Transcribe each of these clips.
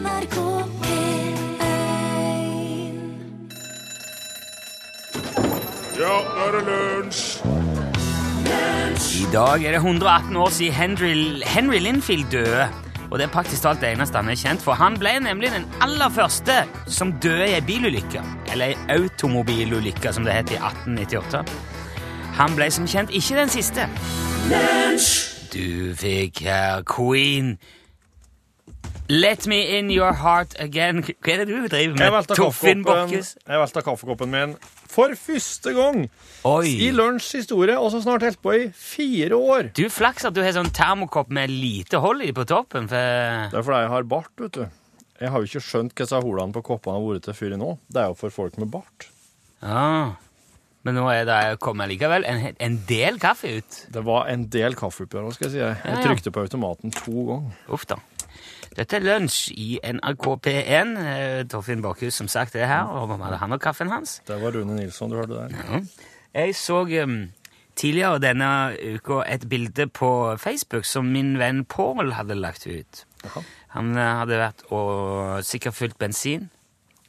NRK P1 Ja, nå er det lunsj! I dag er det 118 år siden Henry, Henry Linfield døde. Og det er praktisk talt det eneste han er kjent for. Han ble nemlig den aller første som døde i ei bilulykke. Eller ei automobilulykke, som det het i 1898. Han ble som kjent ikke den siste. Du fikk her Queen. Let me in your heart again. Hva er det du driver med? Torfinn kaffekoppen, jeg valgte kaffekoppen min for første gang Oi. i Lunsjs historie, og så snart holdt på i fire år. Du flaks at du har sånn termokopp med lite hold i på toppen. for... Det er fordi jeg har bart, vet du. Jeg har jo ikke skjønt hva disse holene på koppene har vært til før nå. Det er jo for folk med bart. Ja, men nå er det kommet likevel en, en del kaffe ut. Det var en del kaffe oppi her, skal jeg si. Jeg trykte på automaten to ganger. Uff da. Dette er lunsj i NRK P1. Eh, Torfinn Bakhus som sagt er her, og han og kaffen hans. Det var Rune Nilsson du hørte der. Jeg så um, tidligere denne uka et bilde på Facebook som min venn Pål hadde lagt ut. Aha. Han eh, hadde vært og sikkert fylt bensin.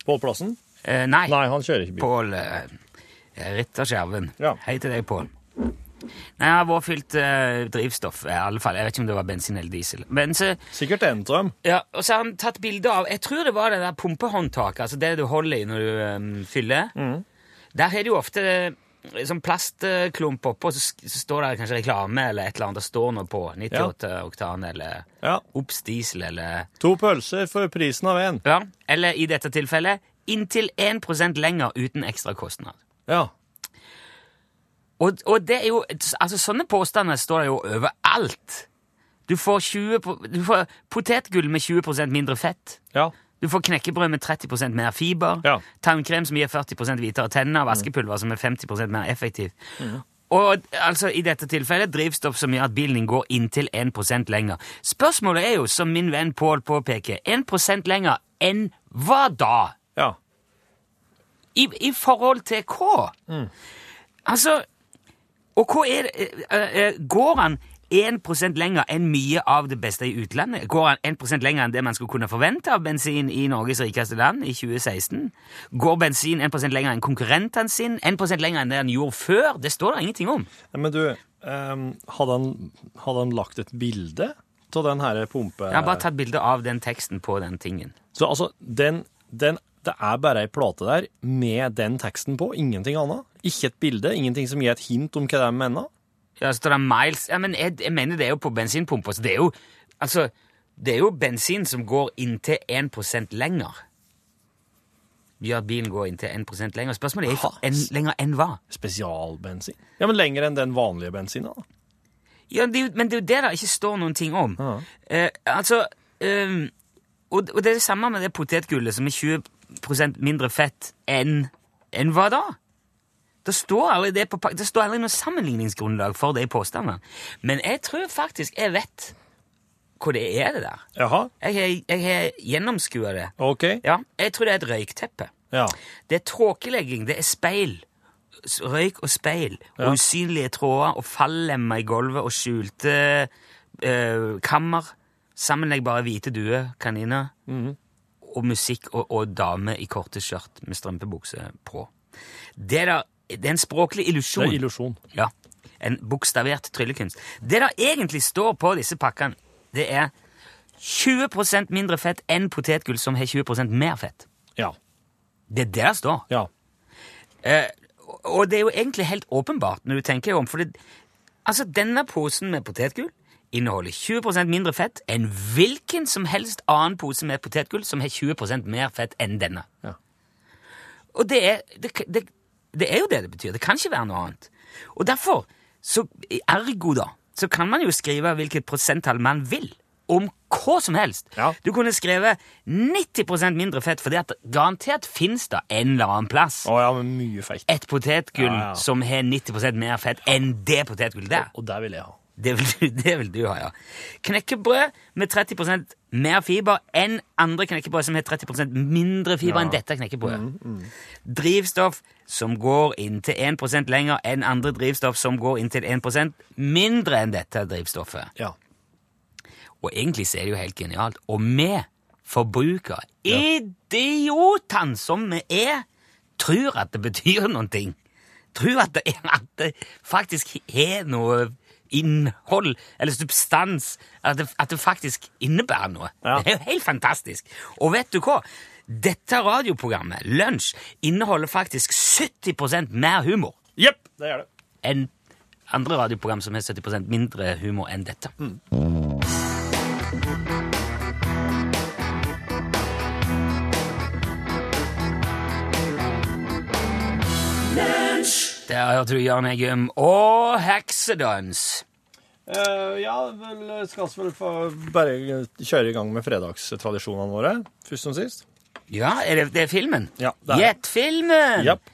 Pål Plassen? Eh, nei, Nei, han kjører ikke bil. Pål eh, Ritterskjerven. Ja. Hei til deg, Pål. Nei, har vært fylt eh, drivstoff, i alle fall. Jeg vet ikke om det var bensin eller diesel. Men så, Sikkert en drøm ja, og så har han tatt bilde av Jeg tror det var det der pumpehåndtaket, altså det du holder i når du eh, fyller. Der har du jo ofte eh, sånn plastklump oppå, så, sk- så står det kanskje reklame eller et eller annet. Det står noe på. 98 oktan eller Ja. Obs diesel eller To pølser for prisen av én. Ja, eller i dette tilfellet inntil 1% lenger uten ekstra kostnad. Ja. Og, og det er jo, altså sånne påstander står det jo overalt. Du får, 20, du får potetgull med 20% mindre fett. Ja. Du får knekkebrød med 30% mer fiber. Ja. Tannkrem som gir 40% hvitere tenner. Vaskepulver som er 50% mer effektiv. Og altså i dette tilfellet drivstoff som gjør at bilen din går inntil 1% lenger. Spørsmålet er jo, som min venn Pål påpeker, 1 lenger enn hva da? Ja. I, I forhold til hva? Altså Og hva er det eh, eh, Går han 1% lenger enn mye av det beste i utlandet? Går han 1% lenger enn det man skulle kunne forvente av bensin i Norges rikeste land i 2016? Går bensin 1% lenger enn konkurrentene sine? 1 lenger enn det han gjorde før? Det står det ingenting om. Men du, ehm, hadde, han, hadde han lagt et bilde av den her pumpe... Jeg har bare tatt bilde av den teksten på den tingen. Så altså, den, den, det er bare ei plate der med den teksten på, ingenting annet. Ikke et bilde, ingenting som gir et hint om hva de mener. Ja, står det miles Ja, men jeg, jeg mener det er jo på bensinpumpa, så det er jo Altså, det er jo bensin som går inntil 1% lenger. Gjør at bilen går inntil 1 lenger. Spørsmålet er en, lenger enn hva? Spesialbensin. Ja, men lenger enn den vanlige bensinen da. Ja, det jo- men det er jo det det ikke står noen ting om. Ja. Eh, altså ehm, og, og det er det samme med det potetgullet, som er 20 mindre fett enn enn hva da? Det står aldri, det på, det står aldri noe sammenligningsgrunnlag for de påstandene. Men jeg tror faktisk jeg vet hva det er, det der. Jaha, Jeg har, gjennomskua det. ok. Ja, jeg tror det er et røykteppe. Ja. Det er tråkelegging, det er speil. Røyk og speil. Og usynlige tråder og fallemmer i gulvet og skjulte eh, kammer. Sammenleggbare hvite duer, kaniner. Mhm. Og musikk og, og dame i korte skjørt med strømpebukse på. Det, der, det er en språklig illusjon. Det er illusjon. Ja, en bokstavert tryllekunst. Det der egentlig står på disse pakkene, det er 20% mindre fett enn potetgull som har 20% mer fett. Ja. Det er det der står. Ja. Eh, og det er jo egentlig helt åpenbart når du tenker om, for det, altså denne posen med potetgull inneholder 20% mindre fett enn hvilken som helst annen pose med potetgull som har 20% mer fett enn denne. Ja. Og det er, det, det, det er jo det det betyr. Det kan ikke være noe annet. Og derfor, så ergo da, så kan man jo skrive hvilket prosenttall man vil om hva som helst. Ja. Du kunne skrevet 90% mindre fett, for garantert finnes det en eller annen plass Å ja, men mye fett. et potetgull Ja, som har 90% mer fett enn det potetgullet der. Og det vil jeg ha. Det vil, du, det vil du ha, ja. Knekkebrød med 30% mer fiber enn andre knekkebrød som har 30% mindre fiber enn dette knekkebrødet. Drivstoff som går inntil 1% lenger enn andre drivstoff som går inntil 1% mindre enn dette drivstoffet. Ja. Og egentlig så er det jo helt genialt. Og vi forbrukere, idiotene som vi er, tror at det betyr ting. Tror at det, at det faktisk har noe innhold, eller substans, at det, at det faktisk innebærer noe. Ja. Det er jo helt fantastisk. Og vet du hva? Dette radioprogrammet, Lunsj, inneholder faktisk 70% mer humor Jepp, det gjør det. enn andre radioprogram som har 70% mindre humor enn dette. Der hørte du Jan Eggum og Heksedans. Uh, ja, vel, skal vi vel få bare kjøre i gang med fredagstradisjonene våre, først som sist. Ja, er det, det er filmen? Ja, det er. Gjett filmen! Yep.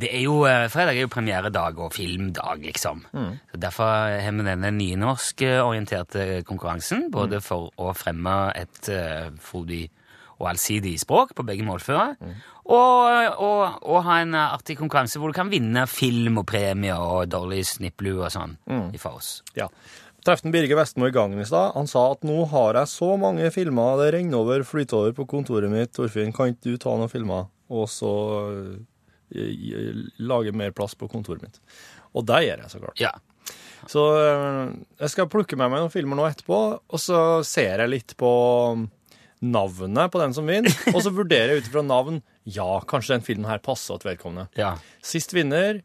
Det er jo, eh, fredag er jo premieredag og filmdag, liksom. Mm. Så Derfor har vi denne nynorskorienterte konkurransen, Mm. både for å fremme et uh, frodig og allsidig språk på begge målfører, Mm. Og, og, og ha en artig konkurranse hvor du kan vinne film og premier og dårlig snipplue og sånn Mm. fra oss. Ja. Treften Birger Vestmo i gangen i stad. Han sa at nå har jeg så mange filmer, det renner over, flyter over på kontoret mitt. Torfinn, kan ikke du ta noen filmer, og så uh, lage mer plass på kontoret mitt? Og det gjør jeg, så klart. Ja. Så uh, jeg skal plukke med meg noen filmer nå etterpå, og så ser jeg litt på navnet på den som vinner, og så vurderer jeg ut ifra navn ja, kanskje den filmen her passer til vedkommende. ja. Sist vinner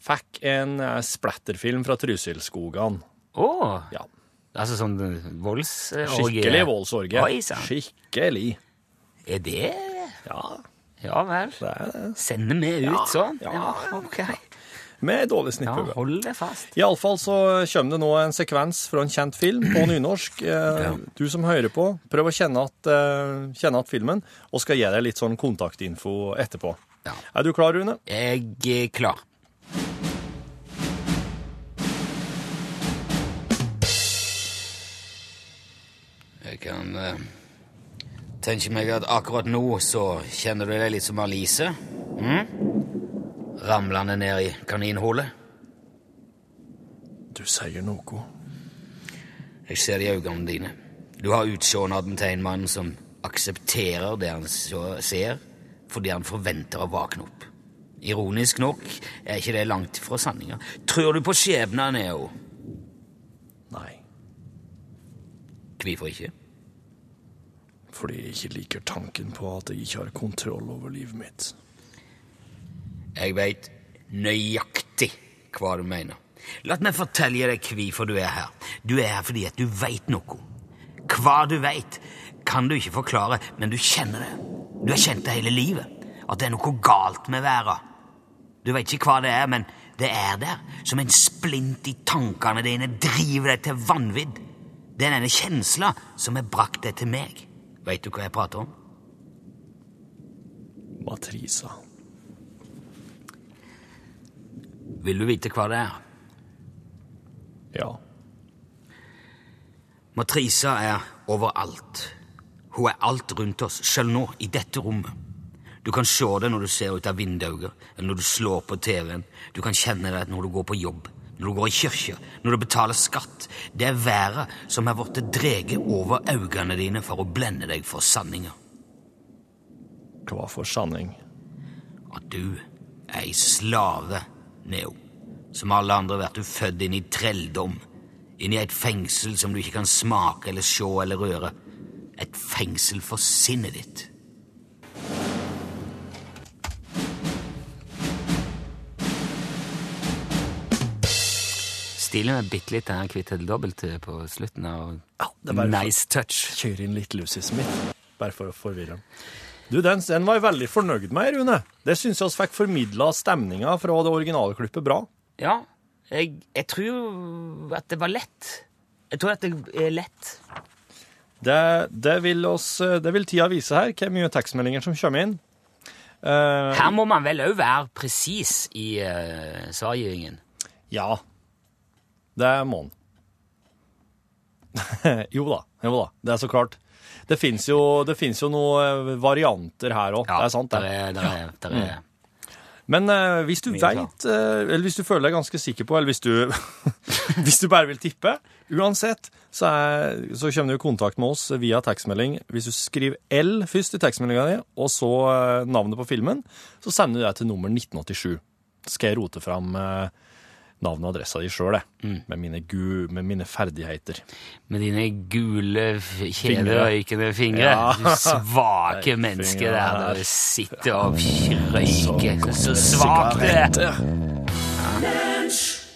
fikk en eh, splatterfilm fra Trusilskogene. Oh. Ja. Altså sånn voldsorgie? Skikkelig voldsorgie. Oi, sann. Skikkelig. Er det Ja, Ja vel. det det. Sender vi ut Ja, sånn? ja. ok. Med dårlig Ja, hold det fast. Iallfall så kommer det nå en sekvens fra en kjent film på nynorsk. Eh, Ja. Du som hører på, prøv å kjenne eh, kjenne at filmen, og skal gi deg litt sånn kontaktinfo etterpå. Ja. Er du klar, Rune? Jeg er klar. Jeg kan uh, tenke meg at akkurat nå så kjenner du deg litt som Alice. Mm? Ramlende ned i kaninhullet. Du sier noe. Jeg ser det i øynene dine. Du har utseendet til en mann som aksepterer det han så- ser, fordi han forventer å våkne opp. Ironisk nok er ikke det langt fra sanninga. Tror du på skjebnen, Neo? Nei, Hvorfor ikke? fordi jeg ikke liker tanken på at jeg ikke har kontroll over livet mitt. Jeg veit nøyaktig hva du mener. La meg fortelle deg hvorfor du er her. Du er her fordi at du veit noe. Hva du veit, kan du ikke forklare, men du kjenner det. Du har kjent det hele livet. At det er noe galt med verden. Du veit ikke hva det er, men det er der. Som en splint i tankene dine driver deg til vanvidd. Det er denne kjensla som har brakt deg til meg. Veit du hva jeg prater om? Matrisa. Vil du vite hva det er? Ja. Matrisa er overalt. Hun er alt rundt oss, selv nå, i dette rommet. Du kan se det når du ser ut av vinduet, eller når du slår på TV-en. Du kan kjenne det når du går på jobb, når du går i kirka, når du betaler skatt. Det er været som er blitt dreget over øynene dine for å blende deg for sanninga. Hva for sanning? At du er ei slave, Neo. Som alle andre blir du født inn i trelldom. Inn i et fengsel som du ikke kan smake eller se eller røre. Et fengsel for sinnet ditt. Stilig med bitte litt den kvitt eller dobbelt på slutten. Og Ja, det er bare Nice touch. Kjøre inn litt Lucy Smith, bare for å forvirre ham. Du, den, den var jeg veldig fornøyd med, Rune. Det syns jeg vi fikk formidla stemninga fra det originale klippet bra. Ja, jeg, jeg tror at det var lett. Jeg tror at det er lett. Det, det, vil oss, det vil tida vise her, hvor mye tekstmeldinger som kommer inn. Uh, Her må man vel òg være presis i uh, svargivningen. ja, det må han. jo da, jo da, det er så klart. Det fins jo, jo noen varianter her òg, det er sant, Der det. er, der er, der er. Men uh, hvis du veit, uh, eller hvis du føler deg ganske sikker på, eller hvis du, hvis du bare vil tippe, uansett, så, er, så kommer du i kontakt med oss via tekstmelding. Hvis du skriver L først i tekstmeldinga di, og så uh, navnet på filmen, så sender du det til nummer 1987. Så skal jeg rote fram eh, navnet og adressa di sjøl, Mm. med, mine gu- med mine ferdigheter. Med dine gule, kjelerøykende fingre. Ja. Svake menneske der. Du sitter og røyker. Så, svakt det er.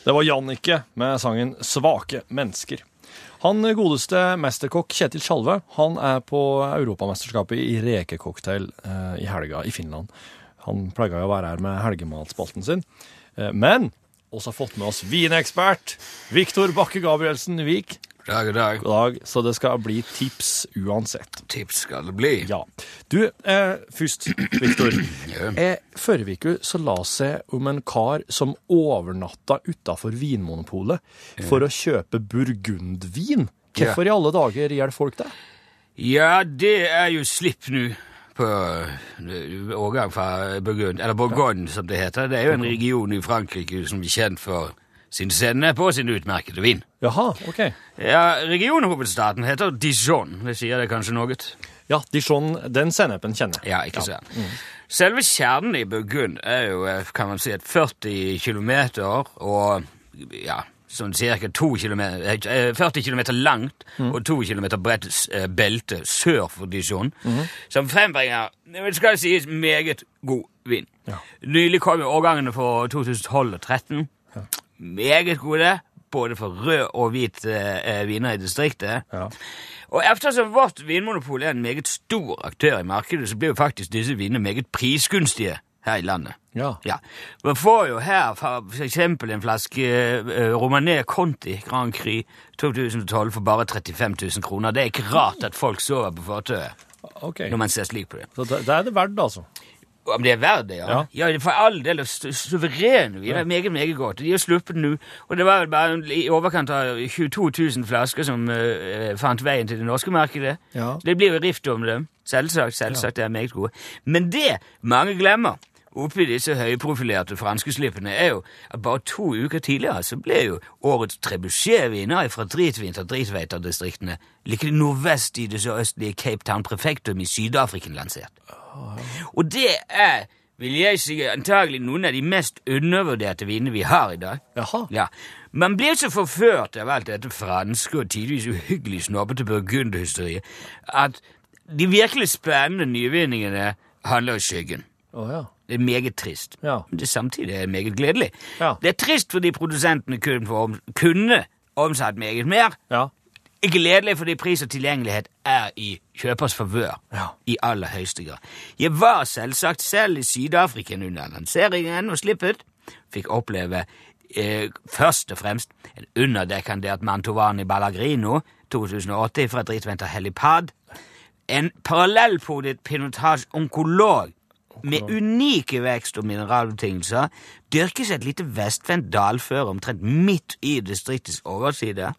Det var Jannicke med sangen 'Svake mennesker'. Han godeste mesterkokk Kjetil Tjalve han er på Europamesterskapet i rekecocktail eh, i helga i Finland. Han pleier jo å være her med helgematspalten sin. Eh, men også fått med oss vinekspert Viktor Bakke Gabrielsen Vik. Dag dag. God dag. Så det skal bli tips uansett. Tips skal det bli. Ja. Du, eh, først, Viktor. Ja. Eh, Forrige uke så la seg om en kar som overnatta utafor Vinmonopolet for å kjøpe burgundvin. Hvorfor i alle dager gjør folk det? Ja, det er jo slipp nå på eh, årgang fra Burgund, eller Bourgogne som det heter. Det er jo en region i Frankrike som er kjent for sin sennep og sin utmerkede vin. Jaha, ok. Ja, Regionhovedstaden heter Dijon. Det sier det kanskje noe? Ja, Dijon, den sennepen kjenner jeg. Ja, ikke sant. Selve kjernen i Burgund er jo, eh, kan man si, et 40 kilometer og ja, sånn ca. 2 eh, 40 kilometer langt og 2 kilometer bredt eh, belte sør for Dijon, som frembringer, det skal sies, meget god vind. Ja. Nylig kom jo årgangene for 2012 og 2013. Meget gode, både for rød og hvit eh, viner i distriktet. Ja. Og eftersom vårt vinmonopol er en meget stor aktør i markedet, så blir jo faktisk disse vinene meget prisgunstige her i landet. Ja. Ja, Man får jo her eksempel en flaske uh, Romané Conti Grand Cru 2012 for bare 35 000 kroner. Det er ikke rart at folk sover på fortauet okay. når man ser slik på det. Så det, det er det verdt, altså. Om det er verdt det, ja? Ja. Ja, for all del suveren, suverene vin. Det er meget, meget godt. De har sluppet nå. Og det var vel bare i overkant av 22 000 flasker som uh, fant veien til det norske markedet. Ja. Det blir jo rift om dem. Selvsagt, selvsagt, det er meget gode. Men det mange glemmer oppi disse høyprofilerte franske slippene, er jo at bare to uker tidligere så ble jo årets trebuchet-viner fra Dritvinter-Dritveiter-distriktene like nordvest i det sørøstlige Cape Town prefektum i Syd-Afrika lansert. Og det er, vil jeg si, antagelig noen av de mest undervurderte vinene vi har i dag. Jaha. Ja, Man blir så forført av alt dette franske og tidvis uhyggelig snobbete burgunderhysteriet at de virkelig spennende nyvinningene handler i skyggen. Å ja. Det er meget trist. Ja. Men det samtidig er meget gledelig. Ja. Det er trist fordi produsentene kunne, om, kunne omsatt meget mer. Ja. Gledelig fordi pris og tilgjengelighet er i kjøpers favør i aller høyeste grad. Jeg var selvsagt selv i Syd-Afrika under lanseringen og slippet. Fikk oppleve eh, først og fremst en underdekandert Mantovani Ballagrino 2008 fra dritventer Helipad. En parallellpodet pinotage onkolog med unike vekst- og mineralbetingelser dyrkes et lite vestvendt dalføre omtrent midt i distriktets overside.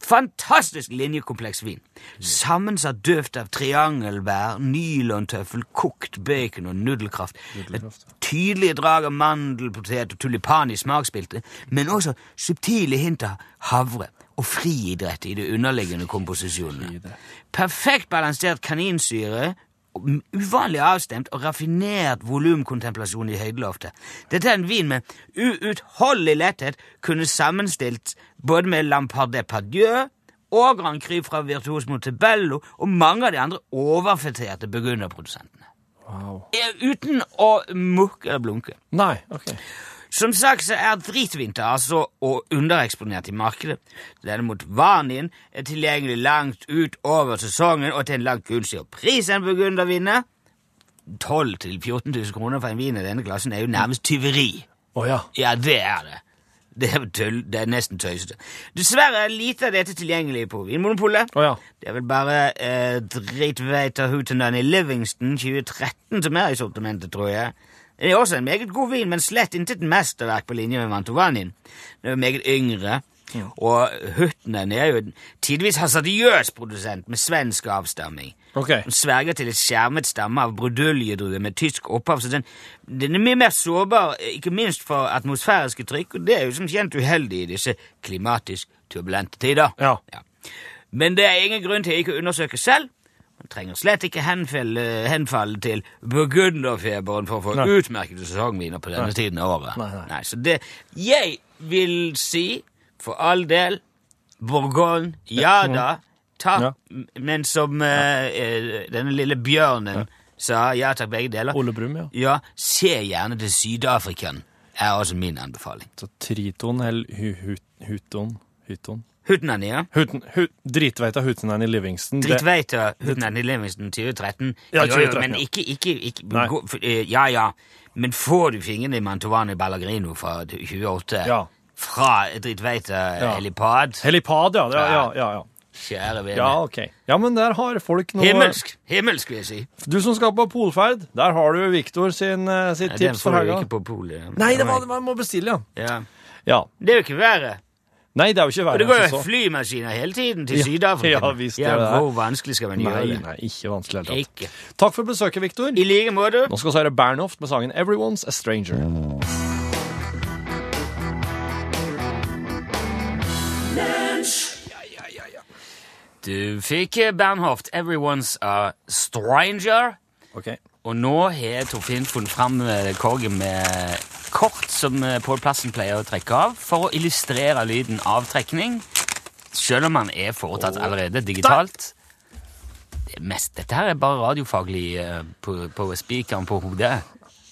Fantastisk linjekompleks vin. Sammensatt døvt av triangelbær, nylontøffel, kokt bacon og nudelkraft. Et tydelige drag av mandel, potet og tulipan i smaksbildet, men også subtile hint av havre og friidrett i de underliggende komposisjonene. Perfekt balansert kaninsyre, uvanlig avstemt og raffinert volumkontemplasjon i høydeloftet. Dette er en vin med uutholdelig letthet, kunne sammenstilt både med Lampard de Pardieu og Grand Cru fra Virtuos Montebello og mange av de andre overfeterte burgunderprodusentene. Wow. Uten å mukke eller blunke. Nei, ok. Som sagt så er dritvinter altså og undereksponert i markedet. Derimot vanien er tilgjengelig langt ut over sesongen og til en langt gunstigere pris enn burgundervinene. 12 000-14 000 kroner for en vin i denne klassen er jo nærmest tyveri. Oh, ja. Ja, det er det. Det er, tøll, det er nesten tøysete. Dessverre er lite av dette tilgjengelig på Vinmonopolet. Oh, ja. Det er vel bare eh, Dritveiter Hootenanny Livingston 2013 som er i sortimentet, tror jeg. Det er også en meget god vin, men slett intet mesterverk på linje med Mantovanien. Den er meget yngre, og Hutnen er jo en tidvis hasardiøs produsent med svensk avstamming. Okay. Den sverger til et skjermet stamme av bruduljedruer med tysk opphav, så den, den er mye mer sårbar, ikke minst for atmosfæriske trykk, og det er jo som kjent uheldig i disse klimatisk turbulente tider. Ja. Men det er ingen grunn til ikke å undersøke selv. Man trenger slett ikke henfalle, henfalle til burgunderfeberen for å få Nei. utmerkede sesongviner på denne tiden av året. Nei, nei. så det Jeg vil si, for all del, Bourgogne, ja da, ta, Ja. men som eh, denne lille bjørnen sa, ja takk, begge deler. Ole Brum, ja. Ja, se gjerne til Sydafrikaen, er også min anbefaling. Så Triton eller hu, hu, Huton Huton? Hutnan, ja. Huten, hu, dritveita Hutunen i Livingston. Dritveit av Hutnan i Livingston 2013. Ja, 2013 jo, 2013, men ja. ikke, ikke, ikke gå, eh, Ja, ja. Men får du fingrene i Mantovani Ballagrino fra 28 Ja. fra Drittveita Ja. helipad Helipad, ja. Ja, ja, ja, ja. Kjære vene. ja, ok. Ja, men der har folk noe Himmelsk! Himmelsk, vil jeg si. Du som skal på polferd, der har du Viktor sin, eh, sitt Ja, Den tips for får du ikke på polet. Nei, det var, man må bestille, ja. ja. ja. Det er jo ikke verre. Nei, det er jo ikke verre det går jo flymaskiner hele tiden til Ja, Sydafrika. ja, visst det ja, Hvor vanskelig skal man gjøre det? nei, ikke vanskelig i det. Takk for besøket, Viktor. I like måte. Nå skal vi høre Bernhoft med sangen 'Everyone's a Stranger'. Du fikk eh, Bernhoft, 'Everyone's a Stranger'. Ok. Og nå har Torfinn funnet fram eh, korget med kort som eh, Pål Plassen pleier å trekke av, for å illustrere lyden av trekning, selv om man er foretatt allerede digitalt. Det mest, dette her er bare radiofaglig eh, på, på spikeren på hodet,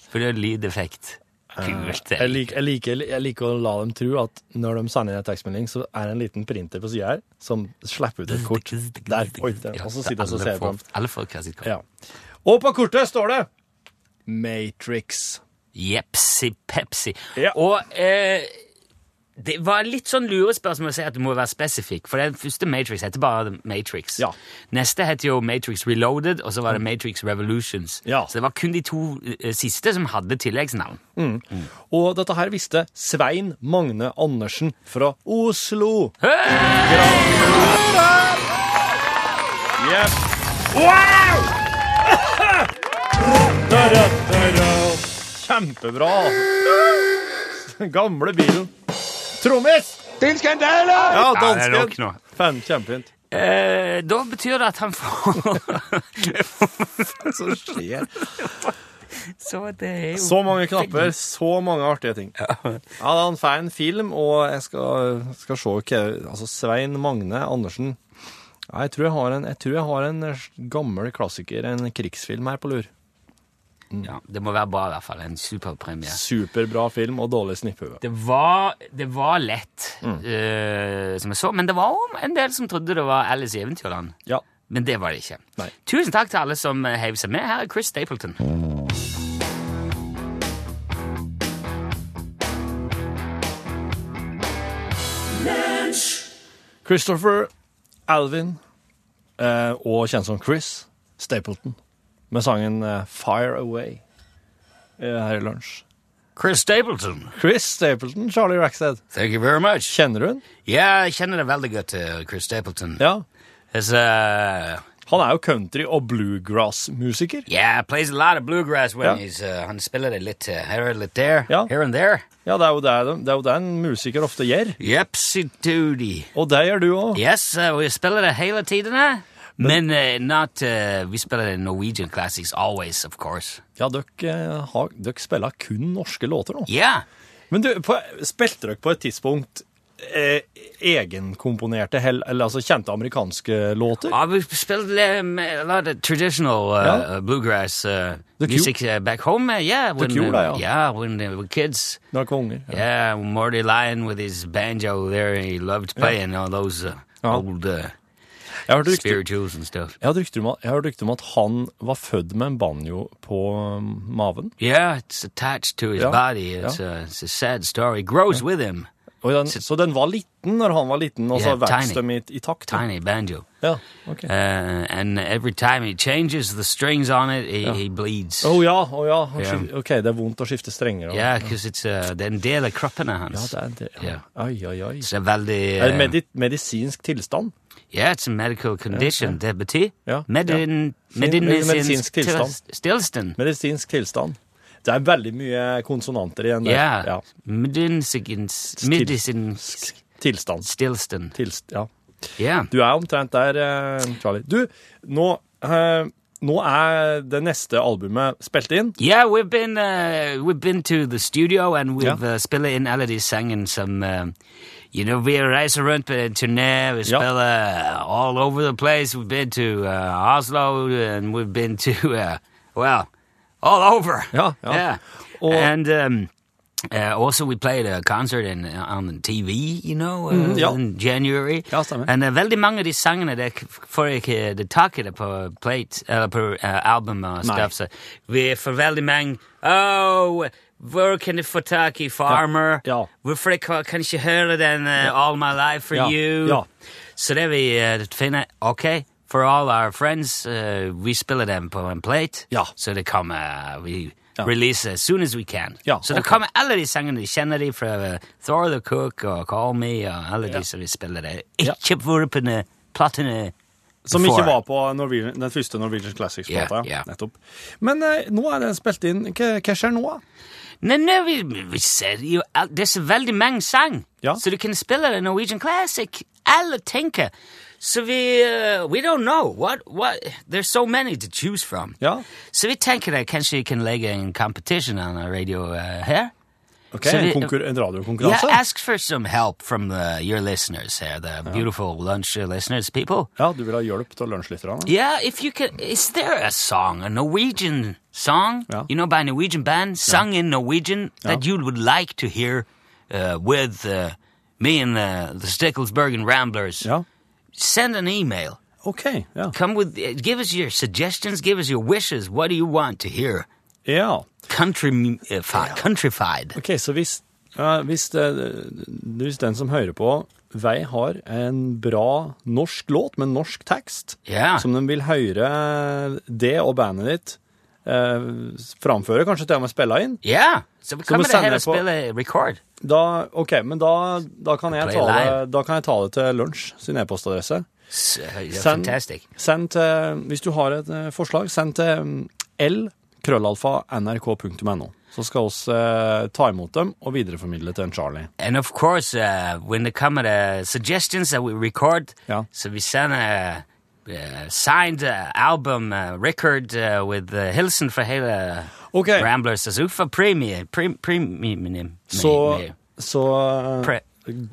for det er lydeffekt. Kult. Jeg, lik, jeg, liker, jeg liker å la dem tro at når de sender inn en tekstmelding, så er det en liten printer på sida her som slipper ut et kort. Der, oi, der. Og så sitter jeg og ser på dem. Og på kortet står det Matrix. Jepsi pepsi. Ja. Og eh, det var litt sånn lurespørsmål å si at du må være spesifikk, for den første Matrix heter bare Matrix. Ja. Neste heter jo Matrix Reloaded, og så var det Matrix Revolutions. Ja. Så det var kun de to eh, siste som hadde tilleggsnavn. Og dette her visste Svein Magne Andersen fra Oslo. Yep. Wow! Kjempebra. Gamle bilen. Trommis! Din er en skandale! Ja, Ja, er dansken. nå. Fan, kjempefint. Eh, da betyr det at han får Så skjer. Så det er jo Så mange knapper, så mange artige ting. Ja, det han får en film, og jeg skal, skal se hva Altså, Svein Magne Andersen Ja, jeg tror jeg har en, jeg tror jeg har en gammel klassiker, en krigsfilm her på lur. Ja, Det må være bra, i hvert fall. En superpremie. Superbra film og dårlig snipphue. Det var, det var lett, eh, som jeg så, men det var òg en del som trodde det var Alice i Eventyrland. Ja. Men det var det ikke. Nei. Tusen takk til alle som eh, heiv seg med. Her er Chris Stapleton. Christopher Alvin, eh, og kjent som Chris Stapleton, med sangen eh, Fire Away eh, her i lunsj. Chris Stapleton. Chris Stapleton, Charlie Rackstead. Thank you very much. Kjenner du den? Ja, jeg kjenner det veldig godt, eh, Chris Stapleton. Ja. It's, uh, Han er jo country- og bluegrass-musiker. yeah, plays a lot of bluegrass when Ja. he's, uh, han spiller det litt uh, her og litt der, Ja. here and there. Ja, det er jo det, det, er jo det en musiker ofte gjør. Yepsy doody. Og det gjør du òg. Yes, uh, vi spiller det hele tiden her. Men uh, not, uh, vi spiller Norwegian classics always, of course. Ja, dere, eh, har- dere spiller kun norske låter nå. Yeah. Men du, på, spilte dere på et tidspunkt eh, egenkomponerte, eller altså kjente amerikanske låter? Ja, vi spilte a lot of traditional uh, yeah. bluegrass The music back home. Yeah, when, Cure, uh, da, ja. yeah, when they were kids. Da konger. Ja. Yeah, Morty Lyon with his banjo there, he loved playing all those Ja. old Jeg har hørt spirituals and stuff. jeg rykter om, rykter om at han var født med en banjo på um, maven. Yeah, it's attached to his Ja, body. It's, ja. a, it's a sad story. It grows with him. Den, så den var liten når han var liten, og så yeah, vokste de i, i takt? Tiny banjo. Ja, ok. Uh, and every time he changes the strings on it, he, he bleeds. Å ja, ja. oh, Ja. Ok, det er vondt å skifte strenger. Ja, Yeah, uh, det er en del av kroppen ja hans. det er. Ja. Ja. Oi, oi, oi. Så det er veldig Er det uh, medi medisinsk tilstand? Yeah, it's a medical condition. Det betyr Ja, medin, medicinsk Medisinsk tilstand. Medisinsk tilstand. Det er veldig mye konsonanter igjen der. Ja. Medicinsk Tilstand. stillstand. Tilst, ja. Yeah. Du er omtrent der, eh, Charlie. Du, nå, uh, nå er det neste albumet spilt inn. Yeah, we've been uh, we've been to the studio and we've Ja. uh, spillet inn alle de sangene som uh, You know, vi reiser rundt på en turné. Vi spiller uh, all over the place. We've been to uh, Oslo and we've been to uh, well, all over. Ja, ja. yeah. Og- and um, uh, also we played a concert in, on TV, you know, uh, Mhm, ja. in January. Ja, stemmer. And uh, veldig mange av de sangene der får ikke det tak i det på plate, eller på uh, album og stuff, så vi får veldig mange Oh, hvor kan du få tak i Farmer? Ja. Hvorfor jeg kan ikke høre den uh, All My Life for Ja, You? ja. Så det vi uh, finner Ok, for all our friends, uh, vi spiller dem på en plate, Ja. så det kommer vi Ja. release as soon as we can. Ja, så det kommer alle de sangene de kjenner de fra Thor the Cook og Call Me og alle de som vi spiller. Ja. Ikke vært på platene Som before. ikke var på den første Norwegian Classics-plata. Yeah, yeah. Nettopp. Men eh, nå er den spilt inn. Hva skjer nå, da? Nei, nei, vi, vi ser jo Det er så veldig mange sang, Ja. så du kan spille det Norwegian Classic. Alle tenker. Så vi uh, We don't know. What, what There's so many to choose from. Ja, Så vi tenker at kanskje vi kan legge en competition on radio uh, her. Ok, so en, konkur en Yeah, ask for some help from the, your listeners here, the beautiful lunch listeners, people. Ja, du vil ha hjelp til lunsjlytterne? Yeah, if you can, is there a song, a Norwegian song, ja. you know, by a Norwegian band, sung in Norwegian that you would like to hear uh, with uh, me and the, the Sticklesbergen Ramblers? Ja. Send an email. Ok, ja. Come with, give us your suggestions, give us your wishes. What do you want to hear? Ja, Country, uh, countryfied. ok, så hvis, ja, hvis, det, hvis den som hører på Vei har en bra norsk låt med norsk tekst, yeah. som de vil høre det og bandet ditt eh, framføre, kanskje til og med spille inn, Ja, så vi Så vi kommer til på- spille record. da, ok, men da, da, kan jeg ta det, da kan jeg ta det til lunsj, sin e-postadresse. Uh, Send- Send til, hvis du har et eh, forslag, send til mm, l krøllalfa nrk.no. Så skal oss eh, ta imot dem og videreformidle til en Charlie. And of course, uh, when they come at uh, suggestions that we record, Ja. so we send a, uh signed uh, album uh, record uh, with uh, Hilsen for hele okay. Ramblers. Premie. Pre, premium. så, så eh, Pre-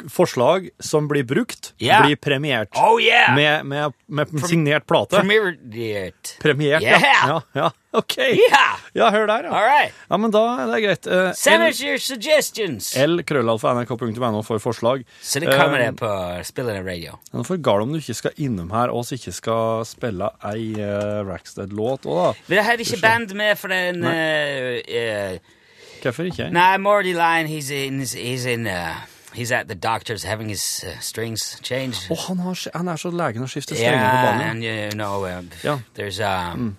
forslag som blir brukt, yeah. blir premiert. Oh yeah! Med, med, med signert plate. Premiert. Premiert, Yeah! ja. ja. Ja, ok. Yeah! Ja, hør der, ja. All right. Ja, men da er det greit. Uh, Send us your suggestions. L krøllalfa nrk.no for forslag. Så det kommer Eh, det på spillet radio. Det er for galt om du ikke skal innom her og ikke skal spille ei uh, Rackstead-låt òg, da. Men hadde ikke band med for den uh, uh, Hvorfor ikke? Nei, Morty Line, he's in, he's in, uh, he's at the doctor's having his uh, strings changed. Oh, han, har, han er så legen og skifter strenger på banen. and you know, uh, Yeah. there's um,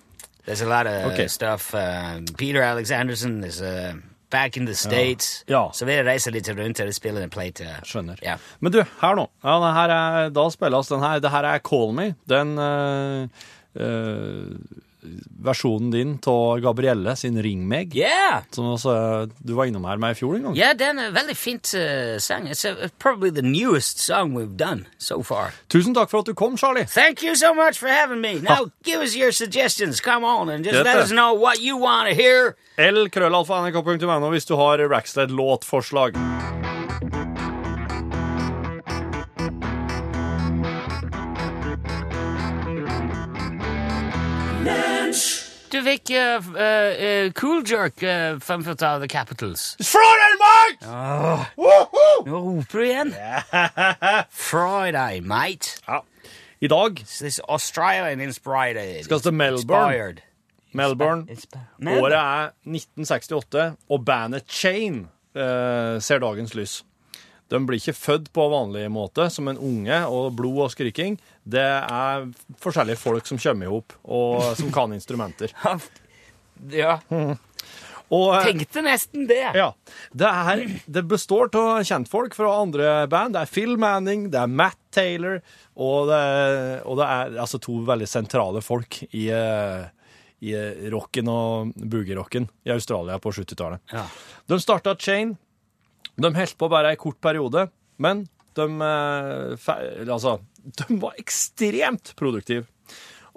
there's a lot of Okay. stuff. Uh, Peter Alexanderson is uh, back in the states, Ja. så vi reiser litt rundt og spiller en plate. Skjønner. Ja. Men du, her nå. Ja, er, da spilles den her. Det her er Call Me. Den uh, versjonen din av Gabrielle sin Ring meg. Yeah, Som også, du var innom her med i fjor en gang. yeah, det er veldig fint uh, sang. It's a, probably the newest song we've done so far. Tusen takk for at du kom, Charlie. Thank you so much for having me. Now give us your suggestions. Come on and just let us know what you want to hear. L krøllalfa nrk.no hvis du har Rackstead-låtforslag. Du fikk uh, uh, uh, Cool Jerk uh, fremført av The Capitals. Friday, mate! Oh. Nå roper du igjen. Friday, mate. Ja. I dag This Australian inspired. Skal til Melbourne. Inspired. Melbourne. Inspi- Året er 1968, og bandet Chain eh, ser dagens lys. De blir ikke født på vanlig måte, som en unge og blod og skriking. Det er forskjellige folk som kommer i hop, og som kan instrumenter. ja. Og, eh, Tenkte nesten det. ja. Det, er, det består av kjentfolk fra andre band. Det er Phil Manning, det er Matt Taylor, og det, og det er altså to veldig sentrale folk i, eh, i rocken og boogie-rocken i Australia på 70-tallet. Ja. De starta Chain. De holdt på bare ei kort periode, men de, eh, altså, de var ekstremt produktive.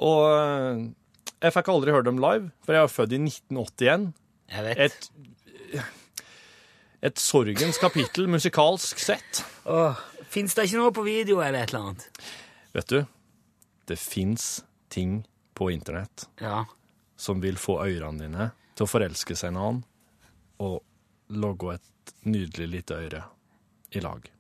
Og eh, jeg fikk aldri hørt dem live, for jeg er født i 1981 Jeg vet. et, et sorgens kapittel musikalsk sett. Åh, Fins det ikke noe på video eller et eller annet? Vet du, det fins ting på internett Ja. som vil få ørene dine til å forelske seg i en annen og logge et nydelig lite øre i lag.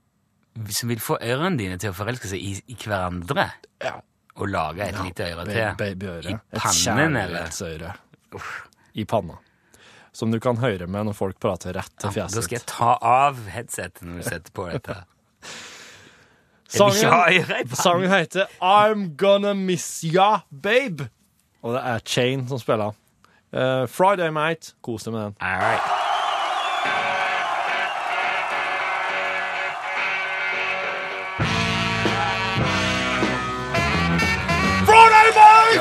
Som vil få ørene dine til å forelske seg i, i hverandre? Ja. Og lage et lite øre til? Babyøre. I pannen, eller? kjærlighetsøre i panna. Som du kan høre med når folk prater rett til fjeset Da skal jeg ta av headsetet når du setter på dette. Sangen, sangen heter I'm Gonna Miss Ya, Babe. Og det er Chain som spiller. Uh, Friday Mate. Kos deg med den. All right.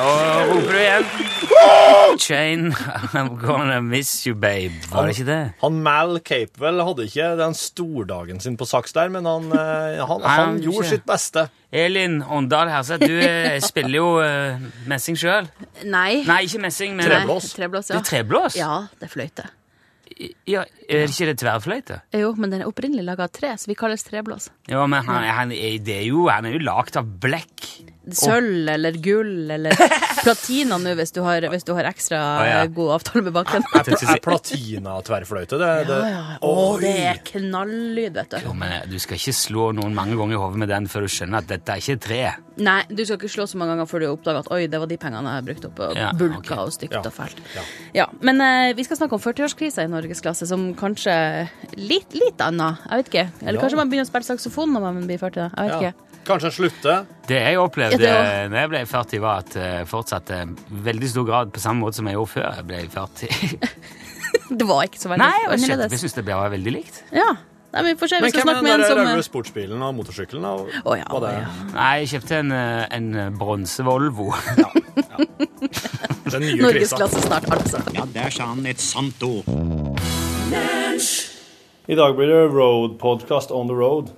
Night! Roper du igjen. Chain, I'm gonna miss you, babe. Var det ikke det? Han Mal Capewell hadde ikke den stordagen sin på saks der, men han, eh, han, han han gjorde sitt beste. Elin Åndal Herseth, du eh, spiller jo eh, messing sjøl. Nei. Nei, ikke messing, men Treblås. Treblås, ja. Det er treblås? Ja, det er fløyte. Ja, er det ikke det tverrfløyte? Jo, men den er opprinnelig laga av tre, så vi kalles treblås. Ja, men han, han, er, det er jo, han er jo lagd av blekk. Sølv eller gull eller platina nå, hvis du har, hvis du har ekstra Å, ja. god avtale med banken. Er, er platina tverrfløyte? Det, det, Ja, ja. Å, det er knallyd, vet du. Jo, men Du skal ikke slå noen mange ganger i hodet med den før du skjønner at dette er ikke tre. Nei, du skal ikke slå så mange ganger før du oppdager at oi, det var de pengene jeg har brukt opp, og Ja, bulka okay. og stygt Ja. og fælt. Ja. Ja, Men eh, vi skal snakke om 40-årskrisa i norgesklasse, som kanskje litt, litt annet. Jeg vet ikke. Eller Ja. kanskje man begynner å spille saksofon når man blir 40? Jeg vet ja. ikke. Kanskje en slutte? Det jeg opplevde Ja, det jeg ble 40, var at jeg fortsatte i veldig stor grad på samme måte som jeg gjorde før jeg ble 40. Det var ikke så veldig Nei, jeg, skjønte- jeg syns det ble veldig likt. Ja. Nei, men vi får se. Vi Men skal hvem er snakke den med en der som røde eh, sportsbilen og motorsykkelen? Og, oh, ja, det, ja. Nei, jeg kjøpte en, eh, en bronse-Volvo. Den nye. Norgesklasse snart, altså. Ja, der sa han et sant ord. I dag blir det Road Podcast on the road.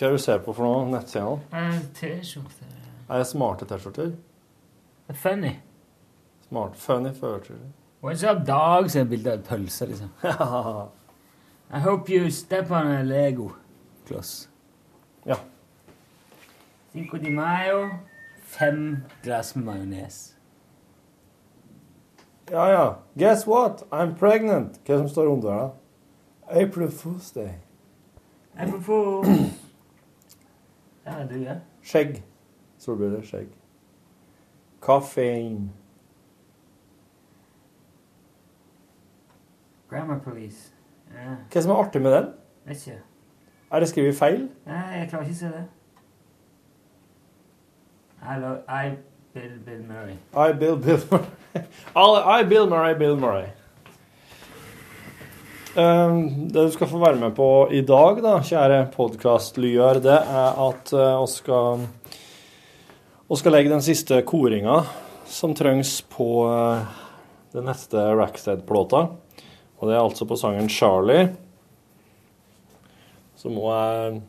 Hva er det du ser på for noe? Nettsidene? T-skjorte. Er det smarte T-skjorter? Funny. Smart, funny T-skjorter. What's up, dog? Så er bilde av pølse, liksom. I hope you step on a Lego. Kloss. Ja. Cinco de Mayo. Fem glass med majones. Ja, ja. Guess what? I'm pregnant. Hva som står under da? April Fool's Day. April Der ja. Skjegg. Solbriller, skjegg. Kaffein. Grammar police. Ja, Hva som er artig med den? vet ikke. Er det skrevet feil? Nei, jeg klarer ikke å se det. Hallo, I Bill Bill Murray. I, Bill, Bill Murray. I, Bill Murray, Bill Murray. Um, det du skal få være med på i dag, da, kjære podkastlyer, det er at vi skal, vi skal legge den siste koringa som trengs på uh, den neste Rackstead-plata. Og det er altså på sangen 'Charlie', som òg er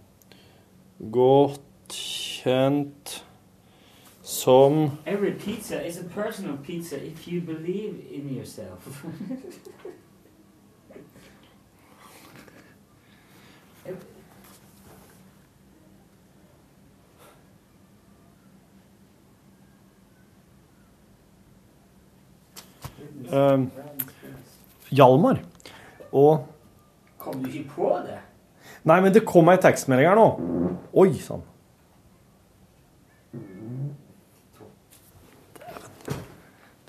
godt kjent som Every pizza is a personal pizza if you believe in yourself. Hjalmar. Og Kom du ikke på det? Nei, men det kom ei tekstmelding her nå. Oi sann.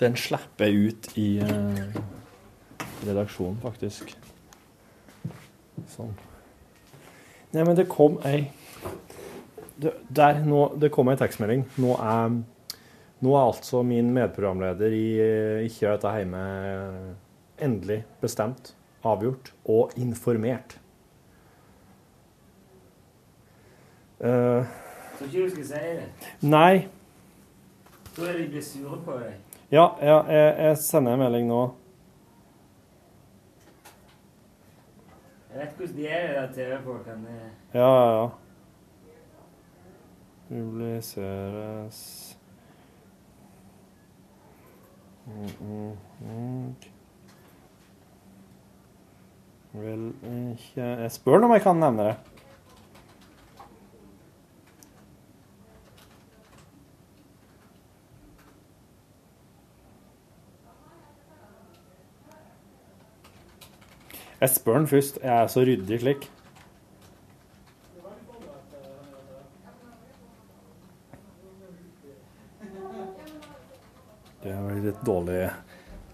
Den slipper jeg ut i eh, redaksjonen, faktisk. Sånn. Nei, men det kom ei det, Der, nå, det kom ei tekstmelding. Nå er, Nå er altså min medprogramleder i Ikke dette hjemme endelig bestemt, avgjort og informert. Eh, Tror ikke du skal si det. nei. Da er de blitt sure på deg. Ja, ja jeg, jeg sender en melding nå. Jeg vet hvordan de er, de TV-folkene. Ja, ja, ja. Publiseres. Vel ikke Jeg spør om jeg kan nevne det. Jeg spør den først. Jeg er så ryddig slik. Det er litt dårlig,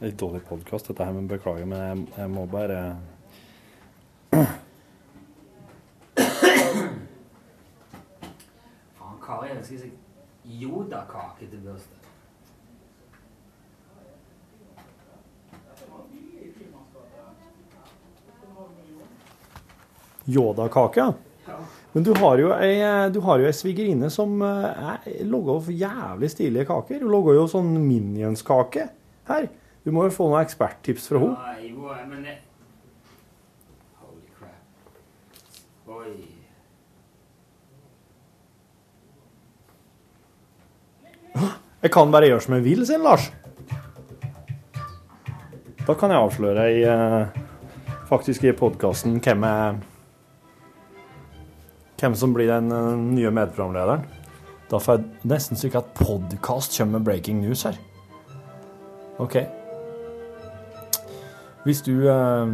litt dårlig podkast, dette her, men beklager. Men jeg, jeg må bare Faen, Kari ønsker seg Yoda-kake til bursdag. Yoda-kake. Men du har jo ei, du har jo ei svigerinne som eh, er- lager jævlig stilige kaker. Hun lager jo sånn Minions-kake her. Du må jo få noen eksperttips fra henne. Ja, jo, men det Holy crap. Oi. Jeg kan bare gjøre som jeg vil, sier Lars. Da kan jeg avsløre i, eh, faktisk i podkasten hvem, jeg- hvem som blir den eh, nye medprogramlederen. Da får jeg nesten så ikke at podkast kommer med breaking news her. OK. Hvis du eh,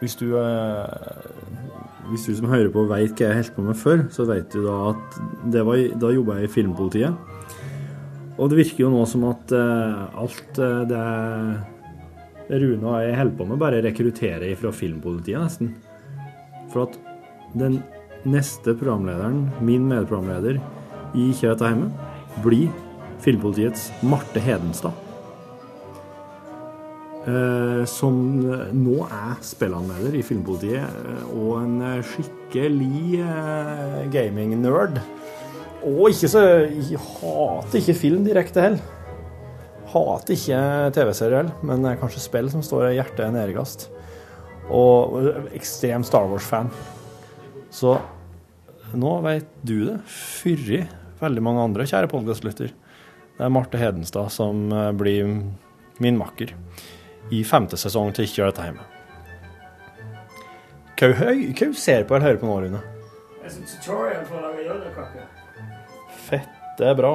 Hvis du eh, Hvis du som hører på veit hva jeg holdt på med før, så vet du da at var, da jobba jeg i Filmpolitiet. Og det virker jo nå som at eh, alt eh, det Rune og jeg holder på med, bare rekrutterer fra Filmpolitiet, nesten. For at den neste programlederen, min medprogramleder i Ikke hjemme, blir Filmpolitiets Marte Hedenstad. Eh, som nå er spillanmelder i Filmpolitiet, eh, og en skikkelig eh, gaming-nerd. Og ikke så Jeg hater ikke film direkte heller. Hater ikke TV-serier heller, men det kanskje spill som står hjertet nedergast. Og ekstrem Star Wars-fan. Så nå vet du det, Fyrri, veldig mange andre kjære podkastlytter. Det er Marte Hedenstad som eh, blir min makker i femte sesong til Ikke gjør dette hjemme. Hva hva ser på eller hører på nå, Rune? Er sånn tutorial for å lage Yoda-kake. Fett, det er bra.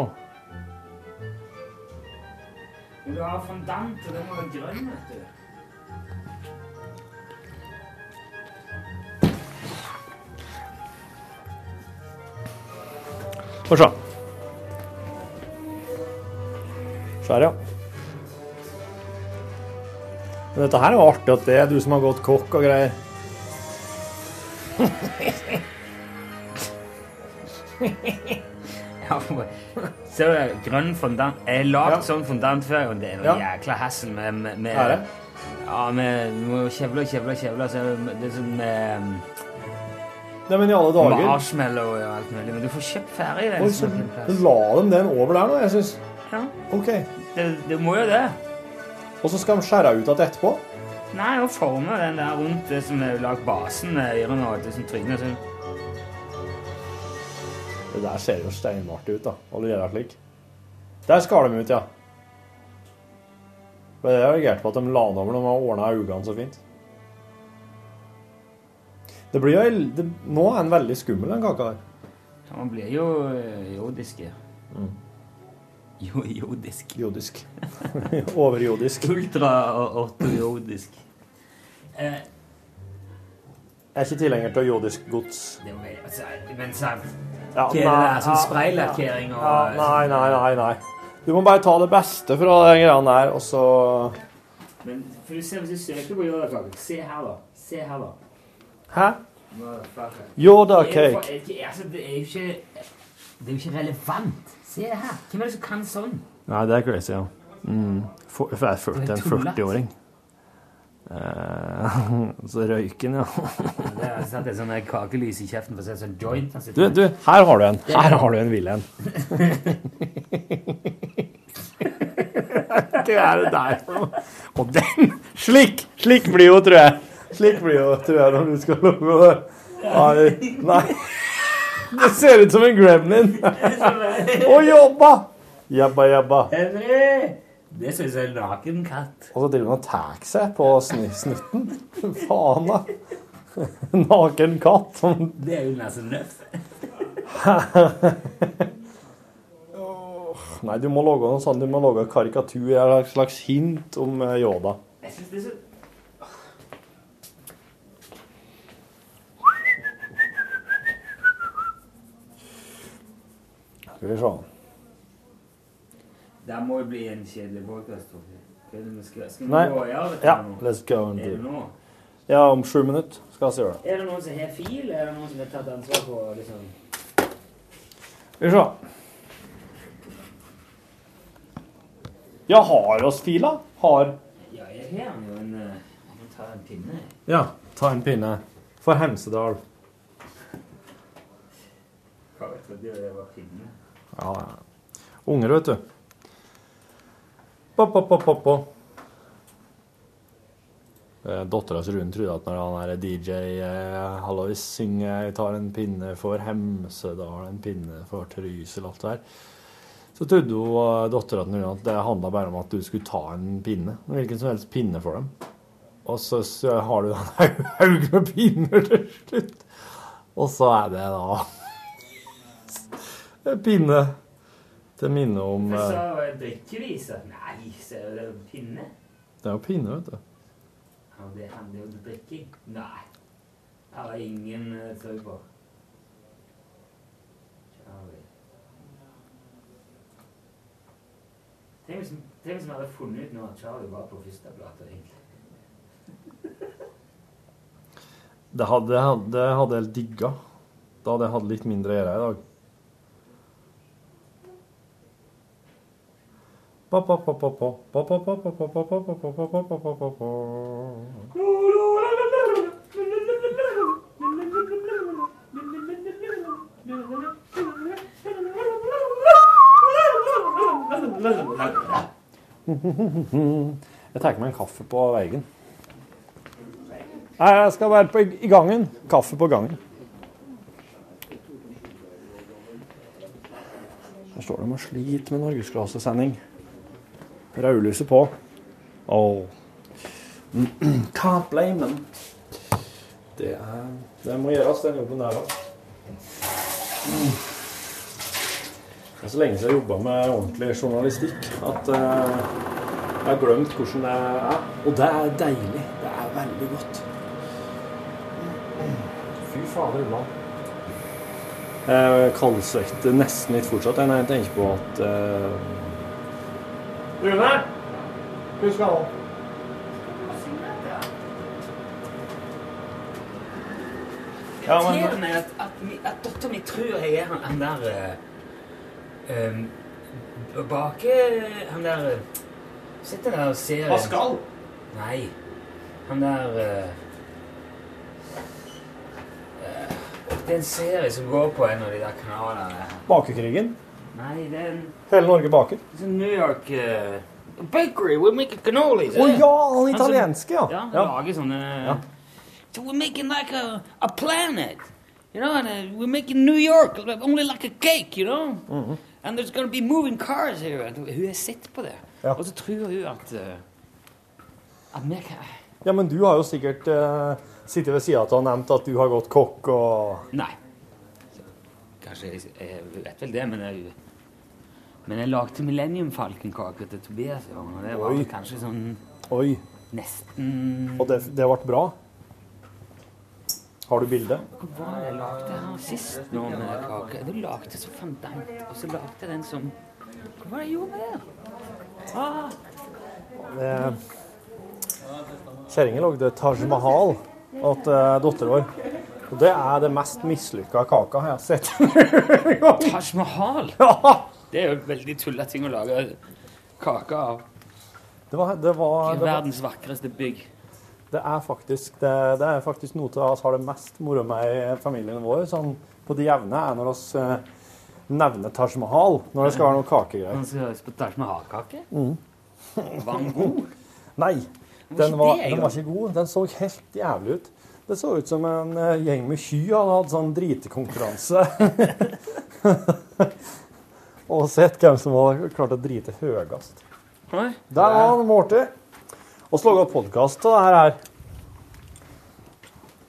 Men du har fondant, og den må være grønn, vet du. Få se. Her, ja. Men dette her er jo artig at det er du som har gått kokk og greier. Ja, for- Ser du, grønn fondant. Jeg har lagd Ja. sånn fondant før, og det er noe Ja. jækla hassel med, med, med? Ja, med, må kjevle og kjevle og kjevle. Så det er sånn med um, Nei, men i alle dager marshmallow og alt mulig. Men du får kjøpt ferdig den. Oi, så la de den over der nå, jeg syns. Ja, OK. det, det må jo det. Og så skal de skjære ut igjen etterpå? Nei, og forme den der rundt det som er lagd basen med ørene og det som trynet sånn. Det der ser jo steinartig ut, da. Allerede slik. Der skar de ut, ja. Men jeg reagerte på at de la den over når de har ordna øynene så fint. Det blir jo det, Nå er den veldig skummel, den kaka her. Ja, man blir jo jodisk. jordiske. Mm. Jo, jordisk. Jodisk. Overjodisk. Ultra- og ortojodisk. Eh, Jeg er ikke tilhenger til jodisk gods. det er jo altså, men Ja, Hva er det der? Sånn spraylakkering og ja, Nei, nei, nei. nei. Du må bare ta det beste fra de greiene der, og så Men for du ser, hvis du søker på Yoda-kake Se her, da. Se her, da. Hæ? Det er jo cake. for- ikke- altså, det er jo ikke Det er jo ikke relevant. Se her. Hvem er det som kan sånn? Nei, det er crazy, ja. Mm. For, for jeg 40, en tullete. 40-åring. Uh, så røyken, ja. Det er sant, det er sånn der kakelys i kjeften for å se sånn joint. Du, du, her har du en. Her har du en vill en. Hva er det der for noe? Og den Slik! Slik blir jo, tror jeg. Slik blir det, tror jeg, når du skal lukke det. Nei, nei. Det ser ut som en gremlin. Å, jobba! Jabba, jabba. Henry! Det syns jeg er en naken katt. Og så driver han og tar seg på snutten. Faen, da. Naken katt. som- Det er jo nesten nøff. Nei, du må lage noe sånn, du må lage karikatur, et slags hint om eh, Yoda. Jeg synes det er så... Skal vi se. Det må jo bli en kjedelig podkast. Nei. Ja, nå? let's go and Er det do. nå? Ja, om sju minutter skal vi gjøre det. Er det noen som har fil? Er det noen som har tatt ansvar på liksom... Skal vi se. Ja, har oss fila? Har. Ja, jeg har den jo en... eh, Jeg må ta en pinne. Ja, ta en pinne. For Hemsedal. Hva vet du, det var pinne. Ja. Unger, vet du. Pop. Eh, Dattera til Rune trodde at når han er DJ eh, Hallois synger 'Jeg tar en pinne for Hemsedal, en pinne for Trysil', alt det der, så trodde hun eh, dattera til Rune at det handla bare om at du skulle ta en pinne. Hvilken som helst pinne for dem. Og så, så har du en haug med pinner til slutt. Og så er det da pinne til minne om Jeg eh, sa eh, drikkevise. Nei, så er det pinne. Det er jo pinne, vet du. Ja, det handler jo om drikking. Nei. Det har ingen uh, tro på. Tenk hvis, tenk hvis vi hadde funnet ut nå at Charlie var på første plate, egentlig. Det hadde jeg digga. Da hadde jeg hatt litt mindre å gjøre i dag. Jeg tar meg en kaffe på veien. Nei, jeg skal være på, i gangen. Kaffe på gangen. Her står de og sliter med norgesklassesending. Rødlyset på. Oh. Can't blame them. Det, er, det må gjøres, den jobben der òg. Det er så lenge siden jeg jobba med ordentlig journalistikk at uh, jeg har glemt hvordan det er. Og det er deilig. Det er veldig godt. Fy fader, iblant. Jeg kaldsvetter nesten litt fortsatt når jeg tenker på at uh... Rune! husk han du? Ja, men- Irriterer meg at, at, mi- at datteren min tror jeg er han, han der uh, um, Bake Han der uh, Sitter der og ser Pascal? Nei. Han der uh, uh, Det er en serie som går på en av de der kanalene. Bakekrigen. Nei, det er en Hele Norge baker. er New York uh, Bakery. we make cannolis. Å oh, ja, han italienske, ja. Ja, han Ja. lager sånne Ja. So we're making like a, a planet. You know, and uh, we're making New York only like a cake, you know? Mm-hmm. And there's gonna be moving cars here. And hun har sett på det. Ja. Og så tror hun at uh, At vi kan Ja, men du har jo sikkert uh, sittet ved sida av og nevnt at du har gått kokk og Nei. Kanskje jeg vet vel det, men jeg Men jeg lagde Millennium Falcon-kake til Tobias, og det var Oi. kanskje sånn Oi. nesten Og det, det ble bra? Har du bilde? Hva var det jeg lagde her sist nå med kake? Du lagde så fandant, og så lagde jeg den som Hva var det jeg gjorde med det? Ah, Kjerringa lagde Taj Mahal til eh, dattera vår. Og det er det mest mislykka kaka jeg har sett. Taj Mahal! ja, Det er jo veldig tullete ting å lage kake av. Det var, det var, det var Verdens vakreste bygg. Det er faktisk, det, det er faktisk noe av oss har det mest moro med i familien vår, sånn på det jevne, er når vi eh, nevner Taj Mahal når det skal være noe kakegreier. Han skal spise med havkake? Var den god? Nei, var den ikke var, den var ikke god. Den så helt jævlig ut. Det så ut som en eh, gjeng med ky hadde hatt sånn dritekonkurranse. Og sett hvem som hadde klart å drite høyest. Oi. Der var han, Morty. Og så laga podkast av det her. her.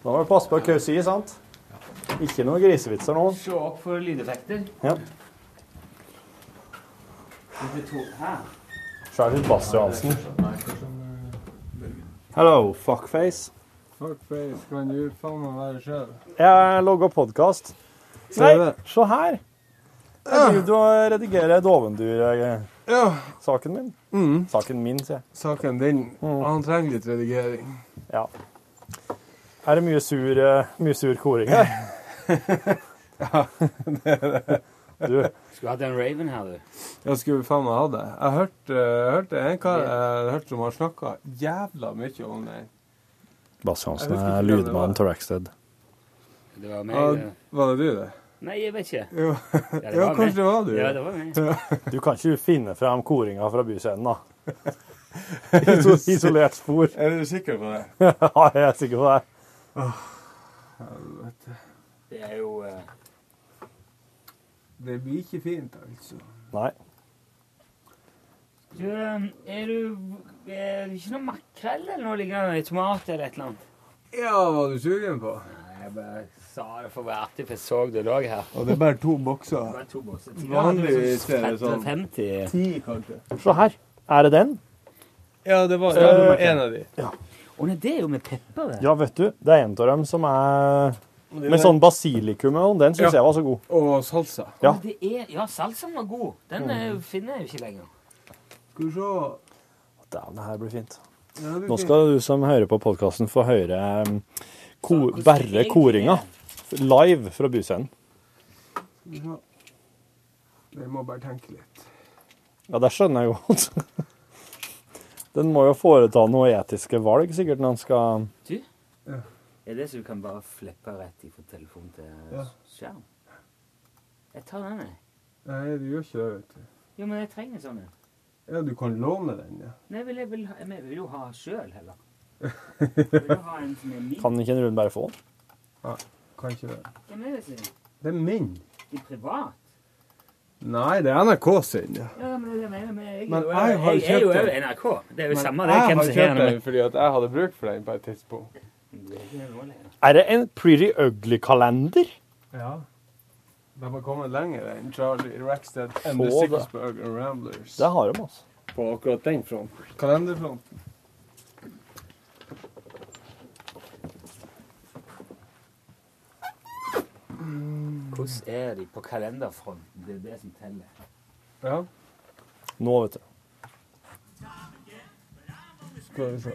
Nå må du passe på hva du sier, sant? Ikke noen grisevitser nå. Se opp for lydeffekter. Ja. Litt Bass Johansen. Hello, fuckface. Fuckface, kan du faen meg være sjøl? Jeg logga podkast. Nei, se her. Jeg driver og redigerer Dovendyr-saken min. Mm. Saken min, sier jeg. Saken din. Han trenger litt redigering. Ja. Her Er det mye sur, eh, mye sur koring her? Du, Skulle hatt en Raven her, du. Jeg skulle faen meg hatt det. Jeg hørte, hørte en kar jeg hørte som har snakka jævla mye om det. Bass Johansen er lydmannen til Rackstead. Det var meg. Ja, det. var det du, det? Nei, jeg vet ikke. Jo. Ja, det Ja, var kanskje meg. det var du. Ja, det var meg. Du kan ikke finne frem koringa fra byscenen, da? Isolert spor. Er du sikker på det? Ja, jeg er sikker på det. Helvete. Det er jo eh, Det blir ikke fint, altså. Nei. Du, eh, er du Er det ikke noe makrell eller noe liggende? Tomat eller et eller annet? Ja, var du sugen på? Jeg bare sa det for å være artig, for jeg så det lå her. Og det er bare to bokser. Bare to bokser. Vanligvis er det sånn 50. 10, kanskje. Se her. Er det den? Ja, det var Eh, en av de. Å nei, det er jo med pepper, det. Ja, vet du. Det er en av dem som er med sånn basilikum og sånn. Den syns Ja. jeg var så god. Og salsa. Ja. Er, ja, salsaen var god. Den mm. finner jeg jo ikke lenger. Skal vi se. Dæven, det her blir fint. Ja, blir Nå fint. skal du som hører på podkasten, få høre um, ko bare koringa. Live fra Buscenen. Ja. Jeg må bare tenke litt. Ja, det skjønner jeg godt. Den må jo foreta noe etiske valg, sikkert, når han skal Du? Ja. Er det så du kan bare flippe rett ifra telefon til Ja. skjerm? Jeg tar den, jeg. Nei, du gjør ikke det, vet du. Jo, men jeg trenger sånn en. Ja, du kan låne den, ja. Nei, vil, jeg vil, jeg vil jo ha sjøl, heller. Jeg. Kan ikke en Rune bare få den? Kan ikke det. Hvem er det sin? Det er min. I privat? Nei, det er NRK sin, ja. Ja, men jeg mener. Men jeg, Men er jo- jeg har jeg, er jo den. NRK. Det er jo Men samme det, jeg hvem har har kjøpt den. den fordi at jeg hadde bruk for den på et tidspunkt. er det en Pretty Ugly-kalender? Ja. De har kommet lenger enn Charlie Rackstead and Få the and Ramblers. Det har de, altså. På akkurat den fronten. Kalenderfronten. Hvordan er de på kalenderfronten? Det er det som teller. Ja, Nå, vet du. skal vi se.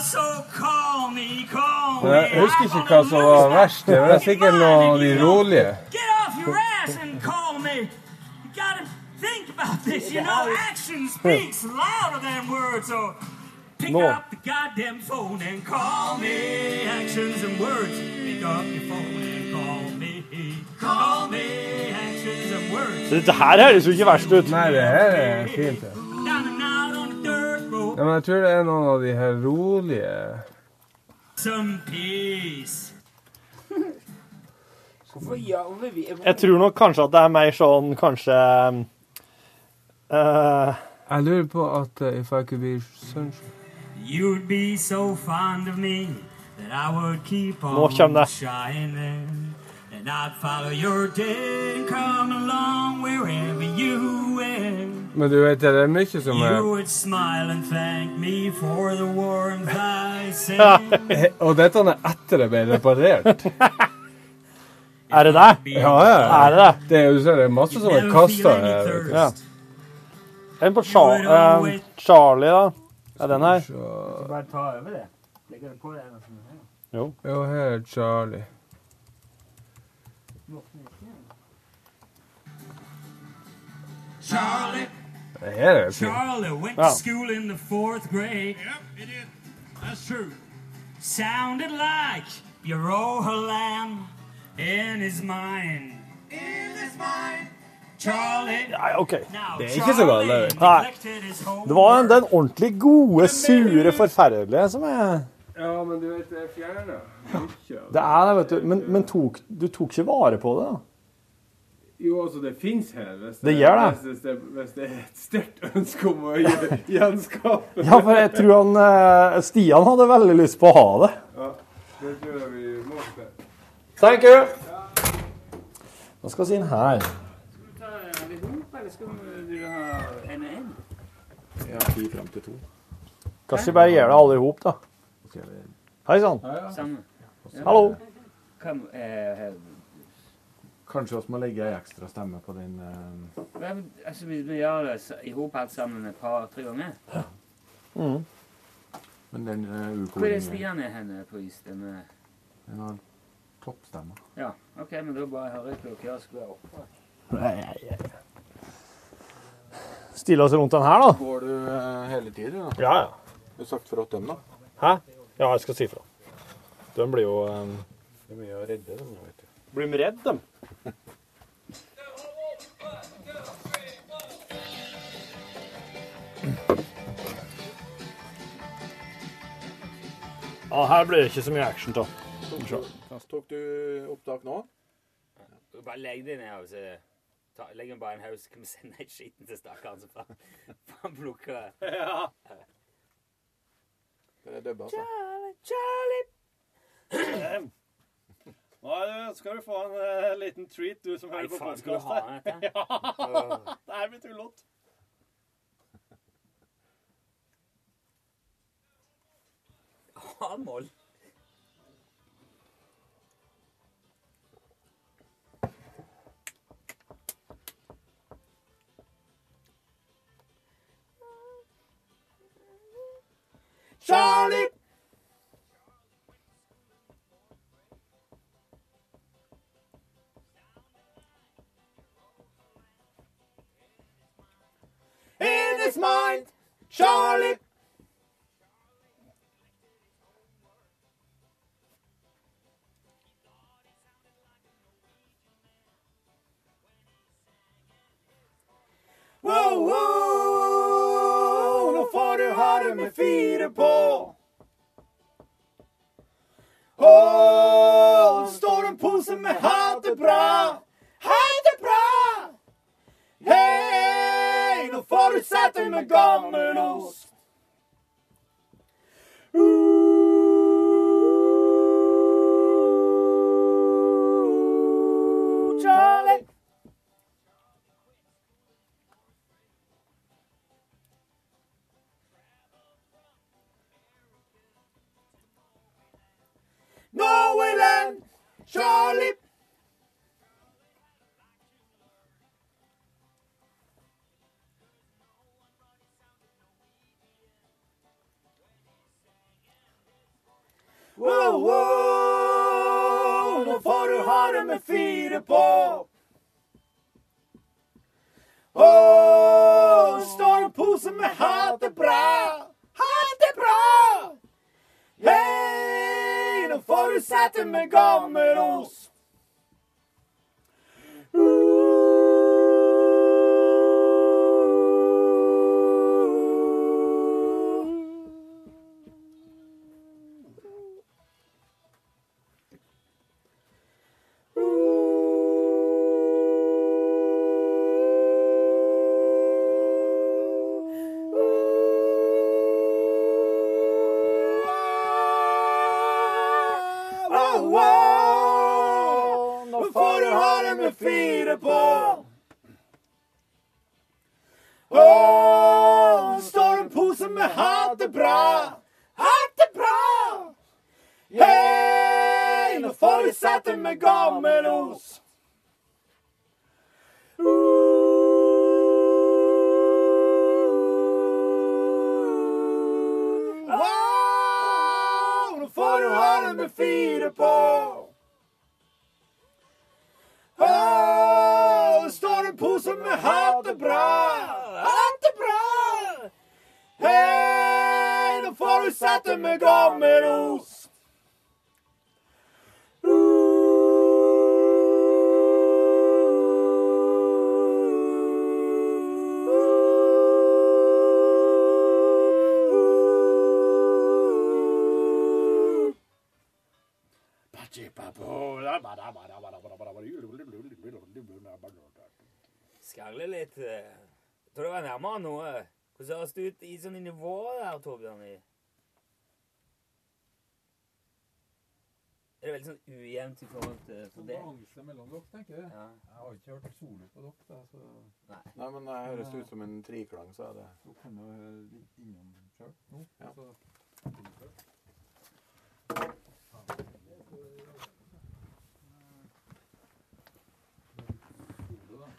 So call me, call Men me. jeg husker ikke hva som var verst. Det var sikkert noe av de rolige. Think about this. You know, action speaks louder than words. So pick nå. up the goddamn phone and call me. Actions and words. Pick up your phone and call me. Call me. Actions and words. Dette her høres jo ikke verst ut. Nei, det her er fint. det. Ja, men jeg tror det er noen av de her rolige Some peace. Hvorfor ja, vi Jeg tror nok kanskje at det er mer sånn kanskje uh, Jeg lurer på at uh, If I Could Be Sunshine You'd be so fond of me that I would keep on det. shining. And I'd follow your day and come along wherever you went. Men du vet, det er mye som er would smile and thank me for the warmth I sent. Og dette er etter det ble reparert. Er det det? Ja, ja. Er det det? Det er så er masse som er kasta her. Ja. En på Char uh, Charlie, da. Ja, den her. Du bare ta over det. Legger det på det ene som er her. Jo. Jo, her er Charlie. Charlie. Det her er. Charlie went to school in the fourth grade. Yep, it is. That's true. Sounded like your old lamb in his mind. In his mind. Nei, OK. Det er ikke så galt, det. Nei. Det var den ordentlig gode, sure, forferdelige som er Ja, men du vet, det er fjerna. Det er det, vet du. Men, men tok, du tok ikke vare på det, da? Jo, altså, det fins her. Hvis Det gjør det. Hvis det, hvis det er et sterkt ønske om å gje- gjenskape Ja, for jeg tror han eh, Stian hadde veldig lyst på å ha det. Ja, det tror jeg vi må til. Thank you. Hva skal vi inn her? Eller skal du ha en og en? Ja, 10.52. Kanskje vi bare gjør det alle i hop, da. Hei sann. Sammen. Hallo. Kom, eh. Kanskje vi må legge ei ekstra stemme på den eh, Altså, Hvis vi gjør det i hop alt sammen et par-tre ganger Men den uh, Hvor er Stian er henne på isstemme? Den har toppstemme. Ja, OK, men da bare hører jeg på hva jeg skal være oppe. Stille oss rundt den her, da. Går du uh, hele tida? Ja, ja. Du har sagt fra til dem, da? Hæ? Ja, jeg skal si fra. De blir jo um, Det er mye å redde dem, vet du. Blir de redde, dem? Ja, her blir det ikke så mye action, da. Tok du opptak nå? Bare legg det ned og så ta, Legg den bare i en haug, så kan vi sende et skitten til stakkaren som får får plukke Ja. Det er dubba, altså. Charlie, Charlie Nå skal du få en uh, liten treat, du som hører på podkast ha? Ja, det her blir tullete. A-moll. Charlie! In his mind, Charlie. Wow, nå det med fire på. Åh, står en pose med ha det bra. Ha det bra! Hei, nå får du sette med gammelost. Ooh, Wow, wow, nå får du ha det med fire på. Oh, står en pose med ha det bra. Ha det bra! Hei, nå får du sette med gammelost. Skravle litt. Jeg Tror det var nærmere noe. Hvordan høres det ut i sånne nivåer der, Torbjørn? i- Er det veldig sånn ujevnt i forhold til for det? Balanse mellom dere, tenker jeg. Ja. Jeg har ikke hørt solo på dere, da, så Nei, men det høres ut som en triklang, så er det dere kan jo høre litt innom sjøl nå. Ja. Så.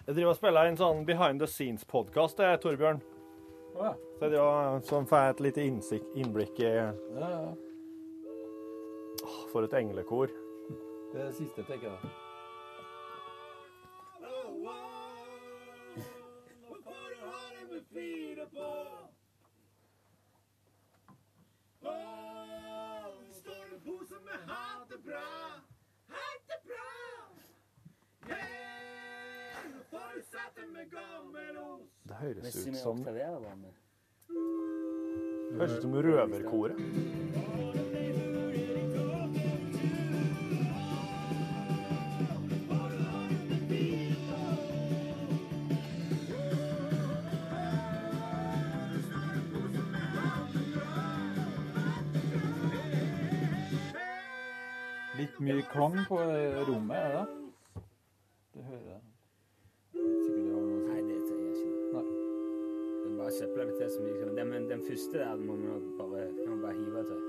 Jeg driver og spiller en sånn behind the scenes-podkast, det, Torbjørn. Ja. Så jeg driver, som får et lite innsikt, innblikk i Ja, ja. For et englekor. Det er det siste, tenker jeg. Det høres bra. ut vi som, Det høres ut som røverkoret. Litt mye klang på rommet, er det? Det bare søpla det til så mye. Den, men den første der må vi nok bare, kan bare hive til.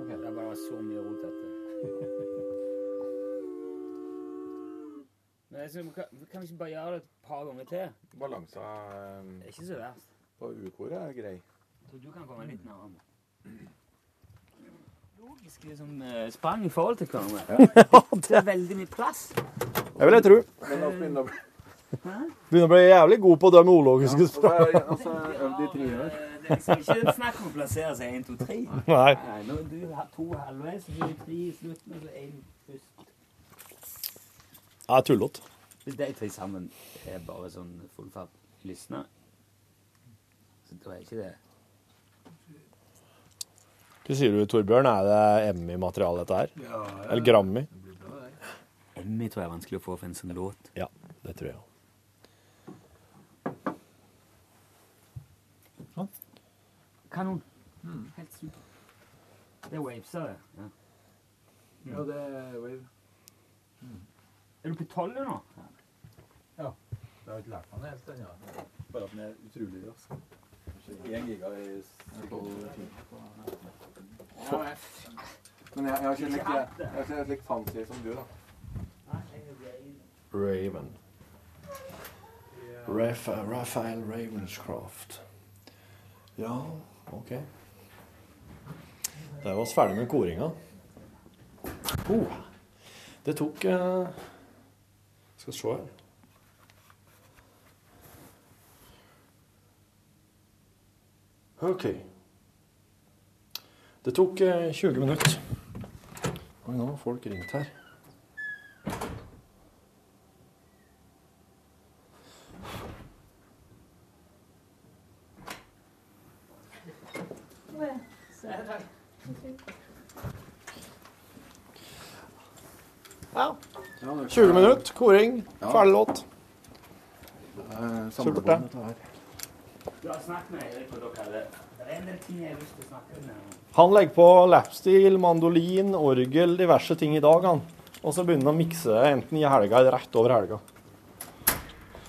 Okay. Det er bare så mye rot etter. Men jeg synes, kan, kan vi ikke bare gjøre det et par ganger til? Balansa Det eh, er ikke så verst. på U-koret er grei. Jeg tror du kan komme litt nærmere. Logisk liksom eh, sprang i forhold til hverandre. Det er veldig mye plass. Det vil jeg tro. Men vi begynner å bli Begynner å bli jævlig god på de ologiske Så språk. det er- altså, øvd i tre år. Eh, Det er liksom ikke snakk om å plassere seg 1, 2, 3. Nei. Nei, nå du har to halvveis, så blir det tre i slutten, og så én først. Det er tullete. Hvis de tre sammen er bare sånn full fart lysna. så da er ikke det Hva sier du, Torbjørn? Er det Emmy-materiale, dette her? Ja, ja. Eller Grammy? Emmy tror jeg er vanskelig å få for en sånn låt. Ja, det tror jeg òg. Kanon. Helt super. Det er waveser, det. Ja. Ja, det er wave. Er du på tolv nå? Jeg har ikke lært meg det helt ennå. Bare at den er utrolig rask. Én 1 giga i sekund. Men jeg, jeg har ikke likt jeg har ikke likt fancy som du, da. Raven. Rafa, Raphael Ravenscroft. Ja, OK. Da er vi ferdig med koringa. Oh, det tok eh, Skal vi se her. OK. Det tok eh, 20 minutter. Oi, nå har folk ringt her. 20 minutter, koring, ferdig låt. Eh, Supert, Det er Han legger på lapstil, mandolin, orgel, diverse ting i dag, han. Og så begynner han å mikse enten i helga eller rett over helga.